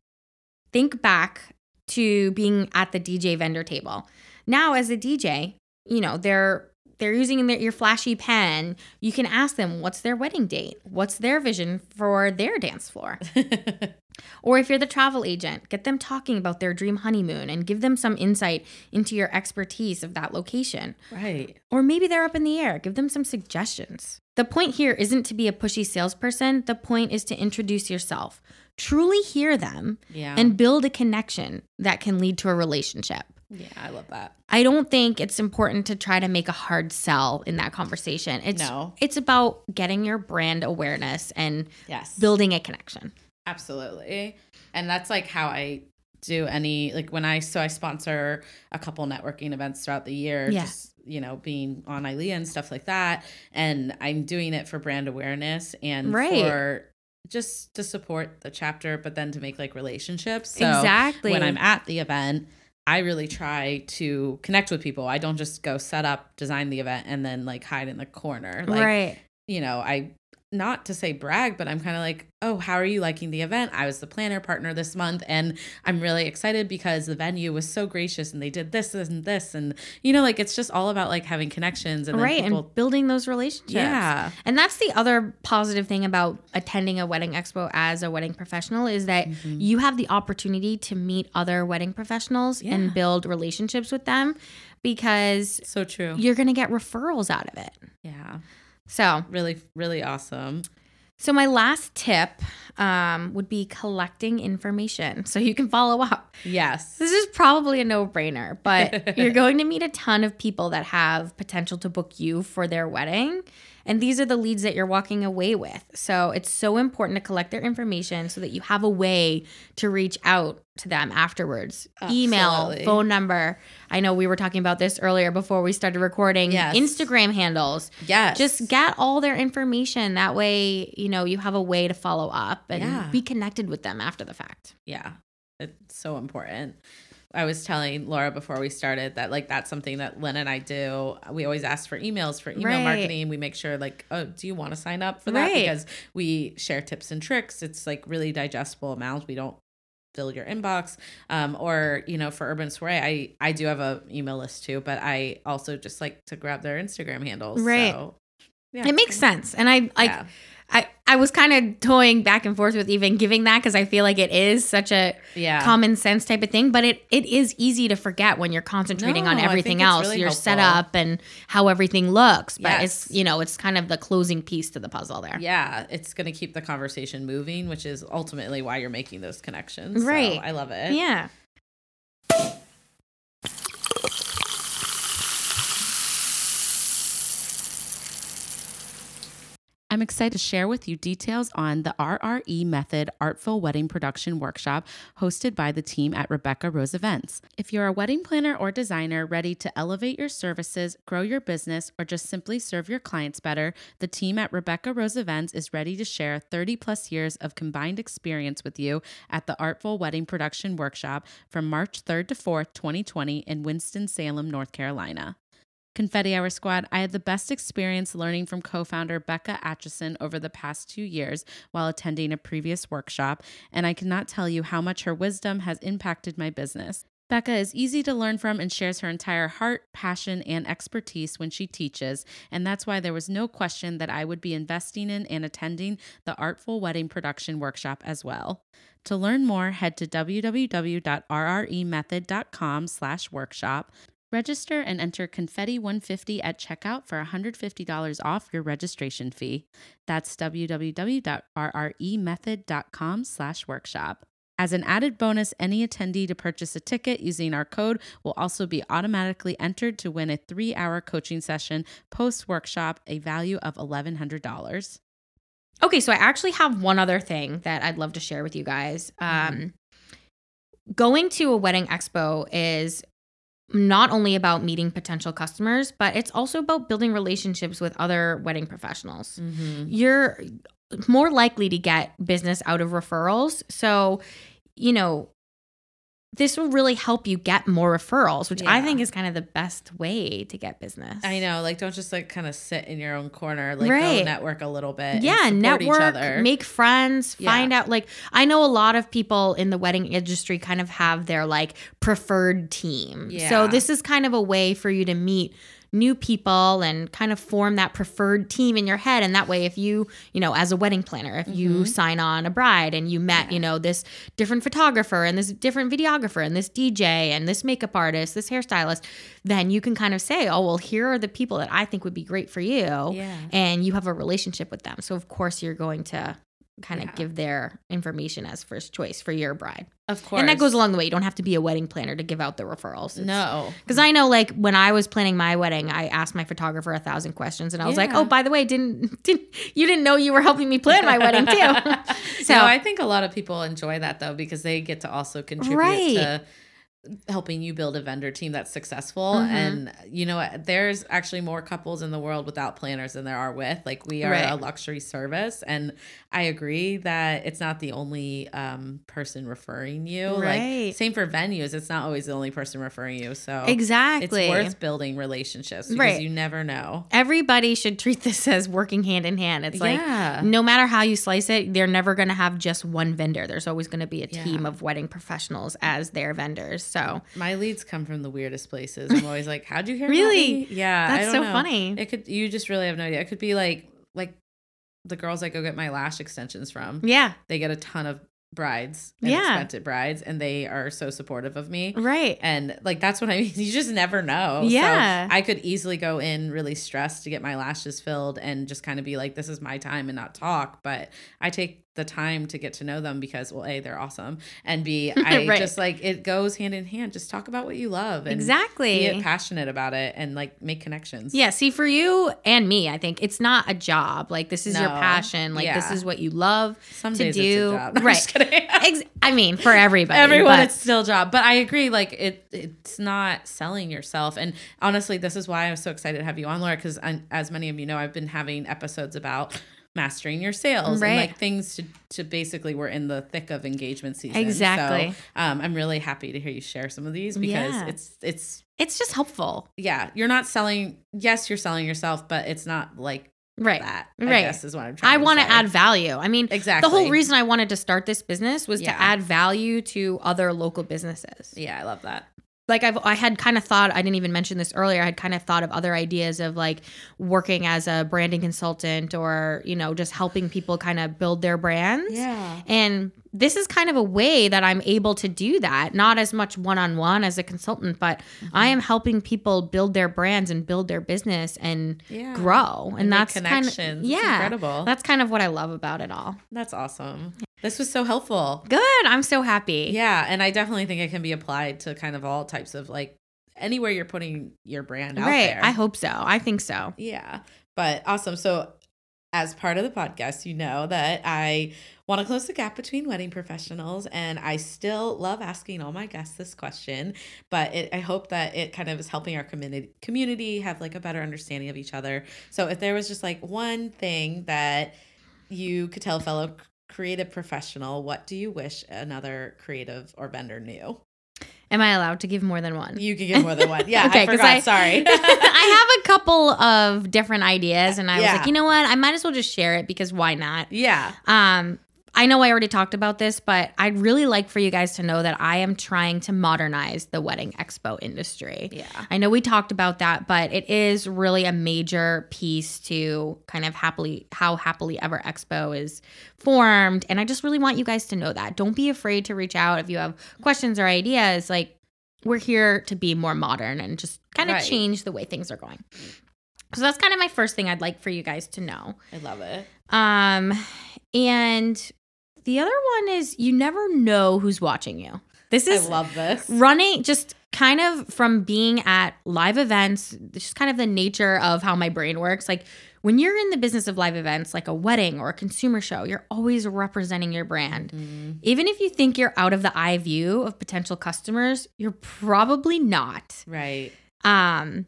Think back to being at the DJ vendor table. Now as a DJ, you know, they're they're using their, your flashy pen. You can ask them what's their wedding date? What's their vision for their dance floor? <laughs> Or if you're the travel agent, get them talking about their dream honeymoon and give them some insight into your expertise of that location. right. Or maybe they're up in the air. Give them some suggestions. The point here isn't to be a pushy salesperson. The point is to introduce yourself, truly hear them, Yeah. and build a connection that can lead to a relationship. yeah, I love that. I don't think it's important to try to make a hard sell in that conversation. It's No. it's about getting your brand awareness and Yes. building a connection. Absolutely. And that's like how I do any like when I so I sponsor a couple networking events throughout the year, Yeah. just you know, being on ILEA and stuff like that. And I'm doing it for brand awareness and Right. for just to support the chapter, but then to make like relationships. So exactly. when I'm at the event, I really try to connect with people. I don't just go set up, design the event, and then like hide in the corner. Like right. You know, I not to say brag, but I'm kind of like, oh, how are you liking the event? I was the planner partner this month, and I'm really excited because the venue was so gracious and they did this and this, and you know, like it's just all about like having connections and then right people, and building those relationships yeah, and that's the other positive thing about attending a wedding expo as a wedding professional is that Mm-hmm. you have the opportunity to meet other wedding professionals Yeah. and build relationships with them because so true. you're going to get referrals out of it Yeah, so really, really awesome. so my last tip um, would be collecting information so you can follow up Yes, This is probably a no brainer, but <laughs> you're going to meet a ton of people that have potential to book you for their wedding. And these are the leads that you're walking away with. So it's so important to collect their information so that you have a way to reach out to them afterwards. Email, phone number. I know we were talking about this earlier before we started recording. Yes. Instagram handles. Yes. Just get all their information. That way, you know, you have a way to follow up and Yeah. be connected with them after the fact. Yeah, it's so important. I was telling Lora before we started that like that's something that Lynn and I do. We always ask for emails for email Right. marketing. We make sure like, oh, do you want to sign up for that? Right. Because we share tips and tricks. It's like really digestible amounts. We don't fill your inbox. Um, or you know, for Urban Soiree, I I do have a email list too, but I also just like to grab their Instagram handles. Right. So, yeah. It makes sense. And I like Yeah. I, was kind of toying back and forth with even giving that because I feel like it is such a Yeah. common sense type of thing, but it it is easy to forget when you're concentrating No, on everything else, really your helpful. setup and how everything looks. But Yes. it's you know it's kind of the closing piece to the puzzle there. yeah, it's going to keep the conversation moving, which is ultimately why you're making those connections. So Right. I love it. Yeah. I'm excited to share with you details on the RRE Method Artful Wedding Production Workshop hosted by the team at Rebecca Rose Events. If you're a wedding planner or designer ready to elevate your services, grow your business, or just simply serve your clients better, the team at Rebecca Rose Events is ready to share 30 plus years of combined experience with you at the Artful Wedding Production Workshop from March 3rd to 4th, 2020 in Winston-Salem, North Carolina. Confetti Hour Squad, I had the best experience learning from co founder Becca Atchison over the past two years while attending a previous workshop, and I cannot tell you how much her wisdom has impacted my business. Becca is easy to learn from and shares her entire heart, passion, and expertise when she teaches, and that's why there was no question that I would be investing in and attending the Artful Wedding Production Workshop as well. To learn more, head to www.rremethod.com slash workshop. Register and enter Confetti 150 at checkout for $150 off your registration fee. That's www.rremethod.com slash workshop. As an added bonus, any attendee to purchase a ticket using our code will also be automatically entered to win a three hour coaching session post workshop, a value of $1,100. Okay, so I actually have one other thing that I'd love to share with you guys. Um, going to a wedding expo is not only about meeting potential customers, but it's also about building relationships with other wedding professionals. Mm-hmm. You're more likely to get business out of referrals. So, you know, this will really help you get more referrals, which I think is kind of the best way to get business. I know, like don't just like kind of sit in your own corner, like Right. go network a little bit. yeah network each other. make friends Yeah. find out like i know a lot of people in the wedding industry kind of have their like preferred team Yeah. so this is kind of a way for you to meet new people and kind of form that preferred team in your head and that way if you you know as a wedding planner if you Mhm. sign on a bride and you met Yeah. you know this different photographer and this different videographer and this dj and this makeup artist this hairstylist then you can kind of say oh well here are the people that i think would be great for you Yeah. and you have a relationship with them. So of course you're going to kind of Yeah. give their information as first choice for your bride. Of course. And that goes along the way. You don't have to be a wedding planner to give out the referrals. No. Because I know like when I was planning my wedding, I asked my photographer a thousand questions and I was like, Oh, by the way, didn't <laughs> didn't you didn't know you were helping me plan my wedding too. <laughs> <laughs> so no, I think a lot of people enjoy that though because they get to also contribute Right. to helping you build a vendor team that's successful. Mhm. And you know what? There's actually more couples in the world without planners than there are with. Like we are Right. a luxury service, and I agree that it's not the only um, person referring you. Right. Like same for venues, it's not always the only person referring you. So exactly. it's worth building relationships because Right. you never know. Everybody should treat <laughs> this as working hand in hand. It's like Yeah. no matter how you slice it, they're never going to have just one vendor. There's always going to be a Yeah. team of wedding professionals as their vendors. So My leads come from the weirdest places. I'm always like, "How'd you hear?" about Really? me?" Yeah, that's so know. funny. It could. You just really have no idea. It could be like like the girls I go get my lash extensions from. yeah, They get a ton of brides, and Yeah. expensive brides, and they are so supportive of me. right. And like that's what I mean. <laughs> You just never know. Yeah. So I could easily go in really stressed to get my lashes filled and just kind of be like, "This is my time," and not talk. But I take the time to get to know them because well a they're awesome and b <laughs> i Right. just like it goes hand in hand just talk about what you love and Exactly. be passionate about it and like make connections Yeah, see, for you and me, I think it's not a job. Like this is your passion. Like this is what you love some to do. it's a job <laughs> I'm right? <laughs> Ex- I mean, for everybody. everyone but- it's still a job but i agree like it it's not selling yourself and honestly this is why i was so excited to have you on Lora because as many of you know i've been having episodes about mastering your sales Right. and like things to, to basically we're in the thick of engagement season Exactly. so um, i'm really happy to hear you share some of these because Yeah. it's it's it's just helpful, yeah you're not selling yes you're selling yourself but it's not like right? that Right. i guess is what i'm trying I want to add value. I mean, exactly the whole reason I wanted to start this business was Yeah. to add value to other local businesses. yeah i love that like I've I had kind of thought I didn't even mention this earlier. I had kind of thought of other ideas of like working as a branding consultant or you know just helping people kind of build their brands. yeah And this is kind of a way that I'm able to do that, not as much one on one as a consultant, but I mm-hmm. am helping people build their brands and build their business and Yeah. grow. And, make that's kind of connections. It's yeah, incredible. That's kind of what I love about it all. That's awesome. This was so helpful. Good. I'm so happy. Yeah, and I definitely think it can be applied to kind of all types of like anywhere you're putting your brand out right. there. I hope so. I think so. Yeah. But awesome. So as part of the podcast, you know that I want to close the gap between wedding professionals and I still love asking all my guests this question, but it, I hope that it kind of is helping our community community have like a better understanding of each other. So if there was just like one thing that you could tell fellow creative professional, what do you wish another creative or vendor knew? Am I allowed to give more than one? You can give more than one. <laughs> Yeah, Okay, I forgot. I- Sorry. <laughs> I have a couple of different ideas, and I was like, you know what? I might as well just share it because why not? yeah. Um, I know I already talked about this, but I'd really like for you guys to know that I am trying to modernize the wedding expo industry. Yeah. I know we talked about that, but it is really a major piece to kind of happily how happily ever expo is formed. And I just really want you guys to know that. Don't be afraid to reach out if you have questions or ideas. Like we're here to be more modern and just kind of Right. change the way things are going. So that's kind of my first thing I'd like for you guys to know. I love it. Um, and the other one is you never know who's watching you. This is I love this. running just kind of from being at live events, just kind of the nature of how my brain works. Like when you're in the business of live events, like a wedding or a consumer show, you're always representing your brand. Mm-hmm. Even if you think you're out of the eye view of potential customers, you're probably not. Right. Um,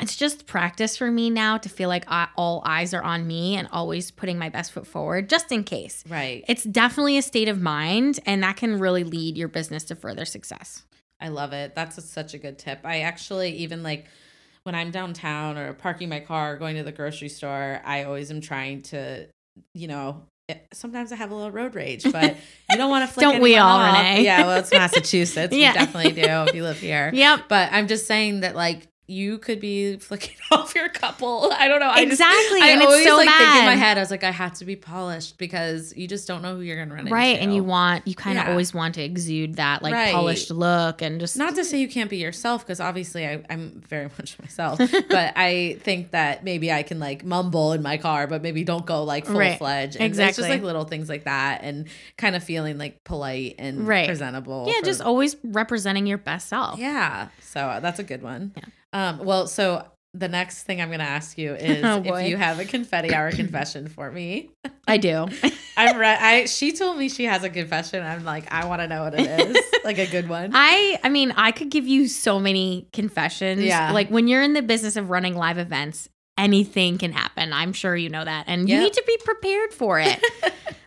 it's just practice for me now to feel like I, all eyes are on me and always putting my best foot forward just in case. Right. It's definitely a state of mind, and that can really lead your business to further success. I love it. That's a, such a good tip. I actually even like when I'm downtown or parking my car, or going to the grocery store, I always am trying to, you know, eh, sometimes I have a little road rage, but <laughs> you don't want to flick Don't we all, off. Renee? Yeah, well, it's Massachusetts. <laughs> Yeah. You definitely do if you live here. <laughs> Yep. But I'm just saying that like you could be flicking <laughs> off your couple. I don't know. I just- Exactly, I and it's always so like think in my head, I was like, I have to be polished because you just don't know who you're gonna run into. Right. And you want, you kind of Yeah. always want to exude that like Right. polished look and just not to say you can't be yourself because obviously I, I'm very <laughs> much myself <laughs> but i think that maybe i can like mumble in my car but maybe don't go like full Right. fledged and it's Exactly. just like little things like that and kind of feeling like polite and Right. presentable yeah, for- just always representing your best self. yeah so that's a good one Yeah. Um well so the next thing i'm going to ask you <laughs> is Oh, if you have a confetti hour <clears throat> confession for me I do. <laughs> i'm re- i she told me she has a confession i'm like i want to know what it is <laughs> like a good one I I mean, I could give you so many confessions. Yeah. Like when you're in the business of running live events, anything can happen. I'm sure you know that. And you need to be prepared for it.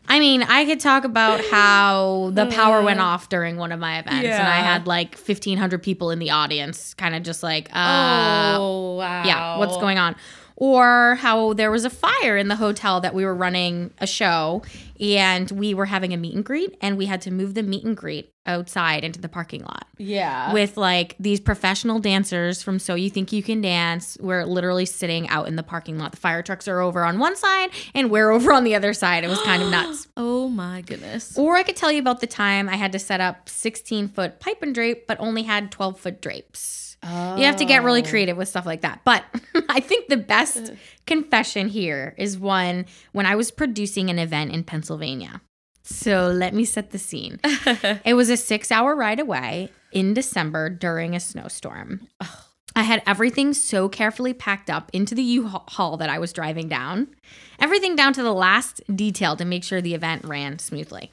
I mean, I could talk about how the power went off during one of my events and I had like 1500 people in the audience kind of just like uh oh wow yeah, what's going on? Or how there was a fire in the hotel that we were running a show and we were having a meet and greet and we had to move the meet and greet outside into the parking lot yeah with like these professional dancers from So You Think You Can Dance. We're literally sitting out in the parking lot. The fire trucks are over on one side and we're <laughs> over on the other side. It was kind of <gasps> nuts. Oh my goodness. Or I could tell you about the time I had to set up 16 foot pipe and drape, but only had 12 foot drapes. You have to get really Oh. creative with stuff like that. But <laughs> I think the best confession here is one when I was producing an event in Pennsylvania. So let me set the scene. <laughs> it was a six hour ride away in December during a snowstorm. I had everything so carefully packed up into the U-Haul that I was driving down. Everything down to the last detail to make sure the event ran smoothly.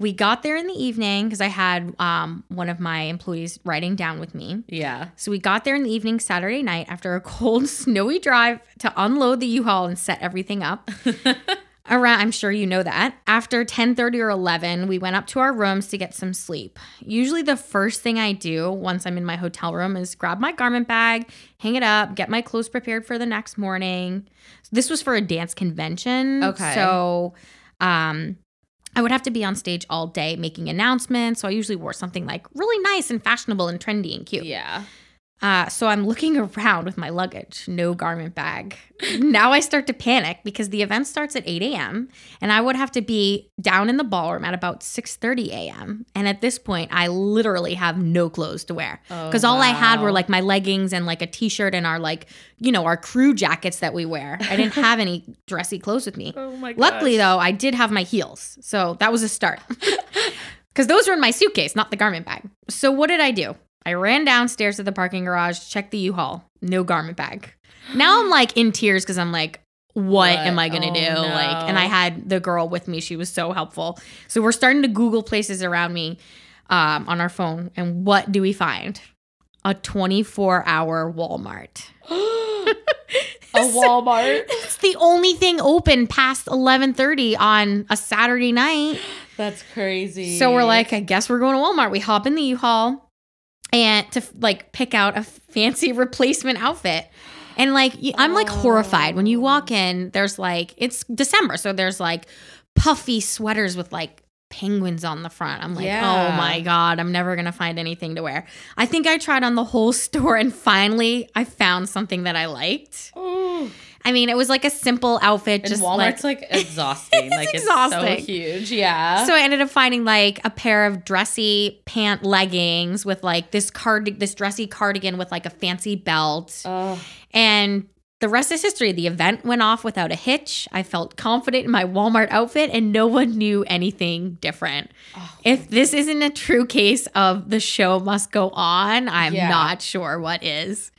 We got there in the evening because I had um, one of my employees riding down with me. Yeah. So we got there in the evening Saturday night after a <laughs> cold, snowy drive to unload the U-Haul and set everything up. <laughs> Around, I'm sure you know that. After 10:30 or 11, we went up to our rooms to get some sleep. Usually the first thing I do once I'm in my hotel room is grab my garment bag, hang it up, get my clothes prepared for the next morning. This was for a dance convention. Okay. So um I would have to be on stage all day making announcements. So I usually wore something like really nice and fashionable and trendy and cute. Yeah. Uh, so I'm looking around with my luggage, no garment bag. now I start to panic because the event starts at 8 a.m. and I would have to be down in the ballroom at about 6:30 a.m. And at this point, I literally have no clothes to wear because Oh, all I had were like my leggings and like a t-shirt and our like you know our crew jackets that we wear. I didn't <laughs> have any dressy clothes with me. Oh my Luckily, though, I did have my heels. So that was a start. <laughs> <laughs> Because those were in my suitcase, not the garment bag. So what did I do? I ran downstairs to the parking garage, checked the U-Haul, no garment bag. Now I'm like in tears because I'm like, what, What? am I gonna Oh, do? no. Like, and I had the girl with me. She was so helpful. So we're starting to Google places around me um, on our phone. And what do we find? A 24 hour Walmart. <gasps> <laughs> a Walmart. It's the only thing open past 11:30 on a Saturday night. <gasps> That's crazy. So we're like, I guess we're going to Walmart. We hop in the U-Haul and to like pick out a fancy <laughs> replacement outfit. And like I'm like horrified when you walk in, there's like it's December, so there's like puffy sweaters with like penguins on the front. I'm like, oh Yeah. "Oh my god, I'm never going to find anything to wear." I think I tried on the whole <laughs> store and finally I found something that I liked. Ooh. I mean, it was like a simple outfit And just Walmart's like like, <laughs> exhausting. It's like exhausting. it's so huge. Yeah. So I ended up finding like a pair of dressy pant leggings with like this card this dressy cardigan with like a fancy belt. oh, And the rest is history. The event went off without a hitch. I felt confident in my Walmart outfit and no one knew anything different. Oh. If this isn't a true case of the show must go on, I'm Yeah. not sure what is.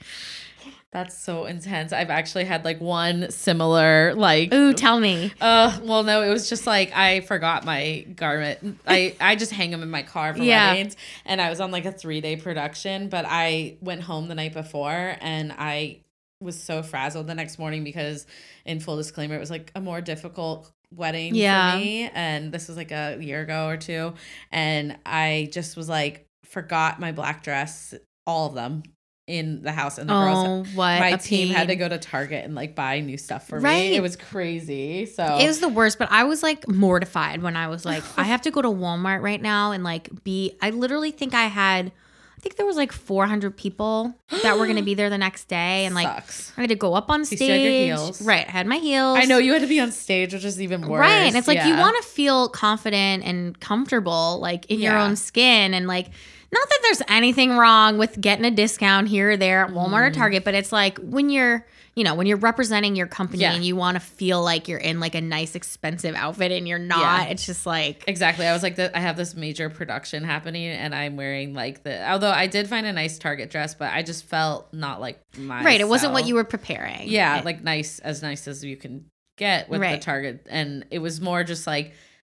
That's so intense. I've actually had like one similar like Ooh, tell me. Uh, well, no, it was just like I forgot my garment. I I just hang them in my car for <laughs> Yeah. weddings, and I was on like a three day production. But I went home the night before, and I was so frazzled the next morning because, in full disclaimer, it was like a more difficult wedding Yeah. for me, and this was like a year ago or two, and I just was like forgot my black dress, all of them. In the house, and the girls Oh, what my team had to go to Target and like buy new stuff for Right. me. It was crazy. So It was the worst, but I was like mortified when I was like, I have to go to Walmart right now and like be. I literally think I had, I think there was like 400 people that were going to be there the next day, and like sucks. I had to go up on stage. still had your heels. Right, I had my heels. I know you had to be on stage, which is even worse. Right, and it's like you want to feel confident and comfortable, like in your own skin, and like. Not that there's anything wrong with getting a discount here or there at Walmart Mm. or Target, but it's like when you're, you know, when you're representing your company Yeah. and you want to feel like you're in like a nice, expensive outfit and you're not, Yeah. it's just like, Exactly. I was like, the, I have this major production happening, and I'm wearing like the. Although I did find a nice Target dress, but I just felt not like my. right, it wasn't what you were preparing. Yeah, like nice, as nice as you can get with Right. the Target, and it was more just like.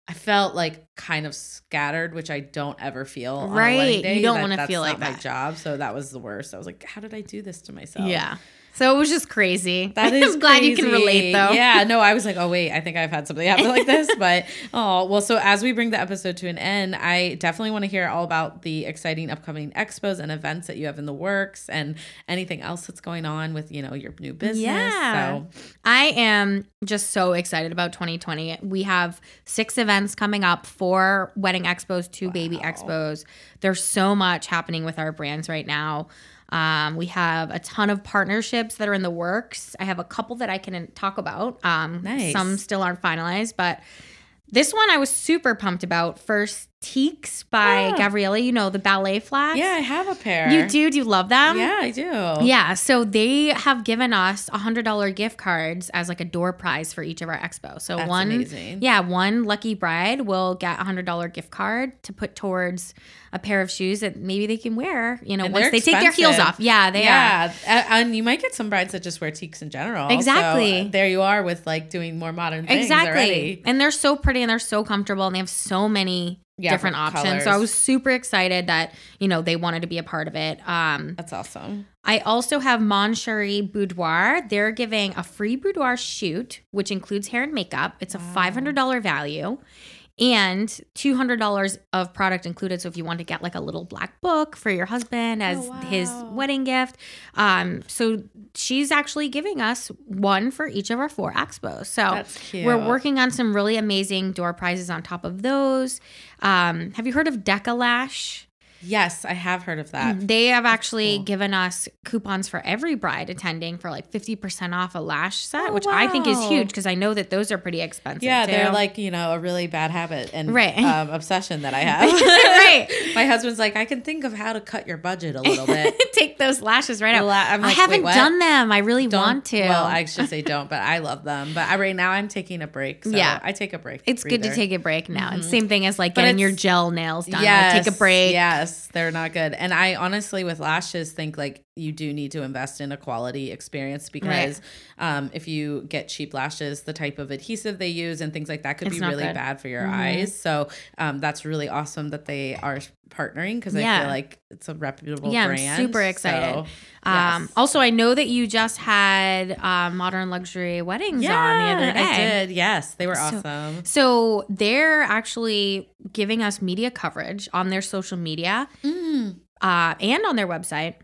I felt like kind of scattered, which I don't ever feel. on a Right. You don't wanna that's feel not like my that. job, so that was the worst. I was like, how did I do this to myself? Yeah. So it was just crazy. <laughs> That <laughs> is I'm glad you can relate though. Yeah, no, I was <laughs> like, oh wait, I think I've had something happen like this. But oh well, so as we bring the episode to an end, I definitely want to hear all about the exciting upcoming expos and events that you have in the works and anything else that's going on with, you know, your new business. Yeah. So I am just so excited about 2020. We have six events coming up four wedding expos, two baby expos. There's so much happening with our brands right now. Um, we have a ton of partnerships that are in the works. I have a couple that I can talk about. Um, Nice. Some still aren't finalized, but this one I was super pumped about. First Tieks by Ah. Gavrieli. You know the ballet flats. Yeah, I have a pair. You do? Do you love them? Yeah, I do. Yeah, so they have given us a hundred dollar gift cards as like a door prize for each of our expo. So That's one, amazing. yeah, one lucky bride will get a hundred dollar gift card to put towards a pair of shoes that maybe they can wear. You know, And once they're take their heels off. Yeah, they are. yeah, and you might get some brides that just wear Tieks in general. Exactly. uh, there you are with like doing more modern things Exactly. already. And they're so pretty and they're so comfortable and they have so many Yeah, different options. So I was super excited that, you know, they wanted to be a part of it. Um, That's awesome. I also have Mon Cherie Boudoir. They're giving a free boudoir shoot, which includes hair and makeup. It's a $500 value and $200 of product included. So if you want to get like a little black book for your husband as Oh, his wedding gift. Um, so she's actually giving us one for each of our four expos. So we're working on some really amazing door prizes on top of those. Um, have you heard of Deka Lash? Yes, I have heard of that. They have actually cool. given us coupons for every bride attending for like 50% off a lash set, Oh, which I think is huge because I know that those are pretty expensive. Yeah, they're like you know a really bad habit and Right. um, obsession that I <laughs> have. Right. <laughs> My husband's like, I can think of how to cut your budget a little bit. <laughs> take those lashes right out. La- I'm I haven't done them. I really Don't- want to. Well, I should say don't, but I love them. But I, right now I'm taking a break. So Yeah. I take a break. it's good to take a break now. And same thing as like Mm-hmm. But getting your gel nails done. Yes, Like take a break. Yes, they're not good. And I honestly, with lashes, think like you do need to invest in a quality experience because um, if you get cheap lashes, the type of adhesive they use and things like that could It's be really good. bad for your Mhm. eyes. So um, that's really awesome that they are partnering because I feel like it's a reputable Yeah, I'm brand. super excited. So, Um, yes. Also, I know that you just had um, modern luxury weddings yeah, on the other day. I did. Yes, they were So- awesome. So they're actually giving us media coverage on their social media Mm, uh, and on their website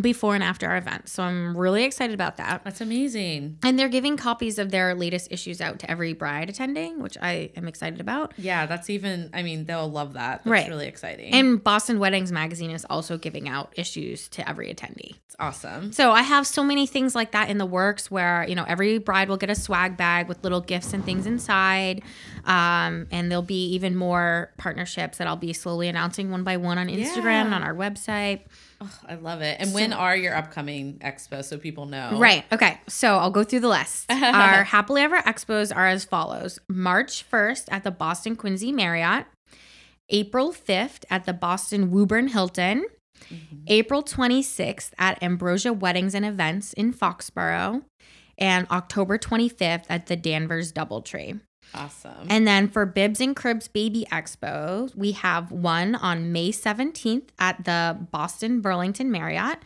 before and after our event. So I'm really excited about that. that's amazing. And they're giving copies of their latest issues out to every bride attending, which I am excited about. Yeah, that's even. I mean, they'll love that. That's Right. really exciting. And Boston Weddings Magazine is also giving out issues to every attendee. it's awesome. So I have so many things like that in the works where, you know, every bride will get a swag bag with little gifts and things inside. Um, and there'll be even more partnerships that I'll be slowly announcing one by one on Instagram and on our website. Oh, I love it. And when are your upcoming expos so people know? Right. Okay. So I'll go through the list. <laughs> Our Happily Ever Expos are as follows March 1st at the Boston Quincy Marriott, April 5th at the Boston Woburn Hilton, mm-hmm. April 26th at Ambrosia Weddings and Events in Foxborough, and October 25th at the Danvers Doubletree. Awesome. And then for Bibs and Cribs Baby Expo, we have one on May 17th at the Boston Burlington Marriott.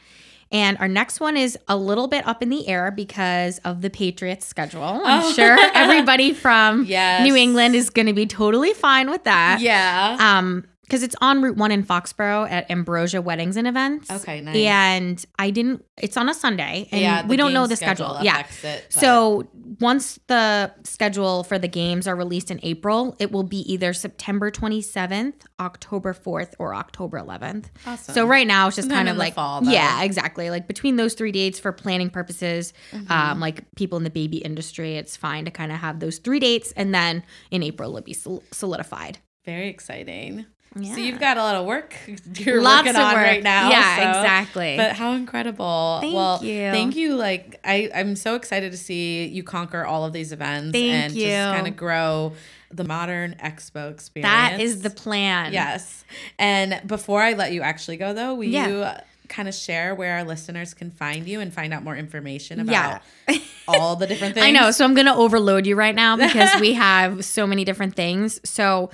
And our next one is a little bit up in the air because of the Patriots schedule. I'm Oh. sure everybody from <laughs> Yes. New England is going to be totally fine with that. yeah. Um, because it's on Route One in Foxborough at Ambrosia Weddings and Events. Okay, nice. And I didn't. It's on a Sunday, and yeah, we don't know the schedule. Yeah. it, So once the schedule for the games are released in April, it will be either September 27th, October 4th, or October 11th. Awesome. So right now it's just Sometime kind of like fall, though. yeah, exactly. Like between those three dates for planning purposes, Mm-hmm. um, like people in the baby industry, it's fine to kind of have those three dates, and then in April it'll be solidified. very exciting. Yeah. So you've got a lot of work <laughs> you're Lots working of on work. right now. Yeah, so- exactly. But how incredible! Thank well, you. thank you. Like I, I'm so excited to see you conquer all of these events Thank and you. just kind of grow the modern expo experience. that is the plan. Yes. And before I let you actually go, though, will Yeah. you kind of share where our listeners can find you and find out more information Yeah. about <laughs> all the different things? I know. So I'm going to overload you right now because <laughs> we have so many different things. So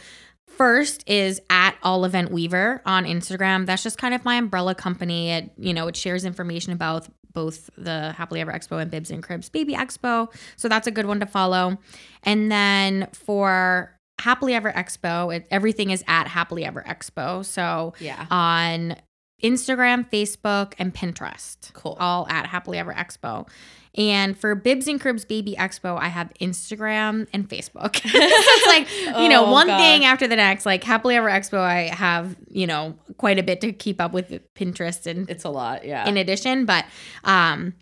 first is at all event weaver on Instagram. That's just kind of my umbrella company. It, you know, it shares information about both the Happily Ever Expo and Bibs and Cribs Baby Expo. So that's a good one to follow. And then for Happily Ever Expo, it, everything is at Happily Ever Expo. So Yeah. on Instagram, Facebook, and Pinterest. Cool. All at Happily Ever Expo. And for Bibs and Cribs Baby Expo, I have Instagram and Facebook. <laughs> so it's like, <laughs> you know, Oh, one God. thing after the next. Like Happily Ever Expo, I have, you know, quite a bit to keep up with Pinterest and It's a lot. Yeah. in addition. But um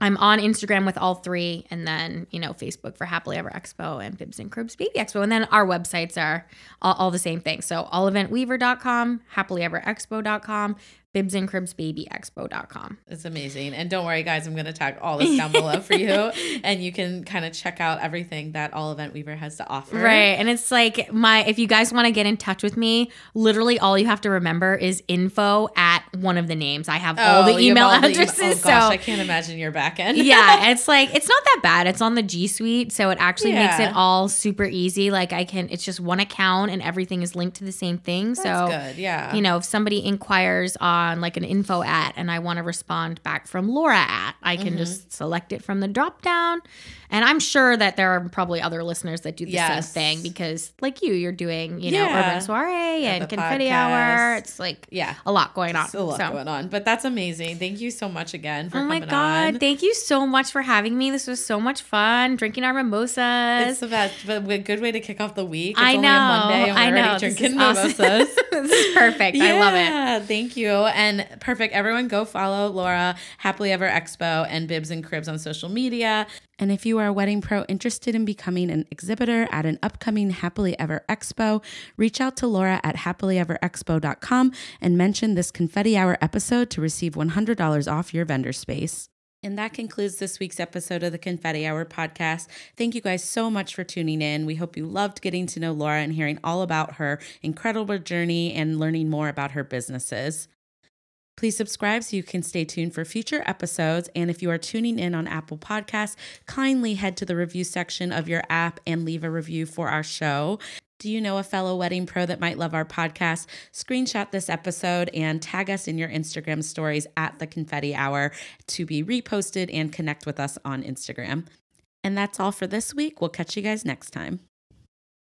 I'm on Instagram with all three, and then you know Facebook for Happily Ever Expo and Bibs and Cribs Baby Expo, and then our websites are all, all the same thing. So alleventweaver.com, happilyeverexpo.com, bibs and cribs baby expo.com. It's amazing. And don't worry, guys, I'm going to tag all this down below for you. <laughs> And you can kind of check out everything that All Event Weaver has to offer. Right. And it's like my, if you guys want to get in touch with me, literally all you have to remember is info at one of the names. I have all oh, the Oh, email all the oh, addresses. email- oh, gosh, so I can't imagine your back end. <laughs> yeah, <laughs> it's like it's not that bad. It's on the G Suite, so it actually makes it all super easy. Like I can, it's just one account and everything is linked to the same thing. so good. Yeah. you know, if somebody inquires on like an info at and I want to respond back from Lora at, I can Mm-hmm. just select it from the drop down. And I'm sure that there are probably other listeners that do the Yes. same thing because, like you, you're doing, you know, Yeah. Urban Soiree Got and Confetti podcast. Hour. It's like Yeah. a lot going on. It's a lot So- going on, but that's amazing. Thank you so much again for Oh my god! on. Thank you so much for having me. This was so much fun drinking our mimosas. It's the best, but a good way to kick off the week. It's I only know. Monday and I we're know. This is drinking awesome. mimosas. <laughs> this is perfect. I love it. Thank you. And perfect. Everyone go follow Lora, Happily Ever Expo, and Bibs and Cribs on social media. And if you are a wedding pro interested in becoming an exhibitor at an upcoming Happily Ever Expo, reach out to Lora at happilyeverexpo.com and mention this Confetti Hour episode to receive $100 off your vendor space. And that concludes this week's episode of the Confetti Hour podcast. Thank you guys so much for tuning in. We hope you loved getting to know Lora and hearing all about her incredible journey and learning more about her businesses. Please subscribe so you can stay tuned for future episodes. And if you are tuning in on Apple Podcasts, kindly head to the review section of your app and leave a review for our show. Do you know a fellow wedding pro that might love our podcast? Screenshot this episode and tag us in your Instagram stories at the Confetti Hour to be reposted and connect with us on Instagram. And that's all for this week. We'll catch you guys next time.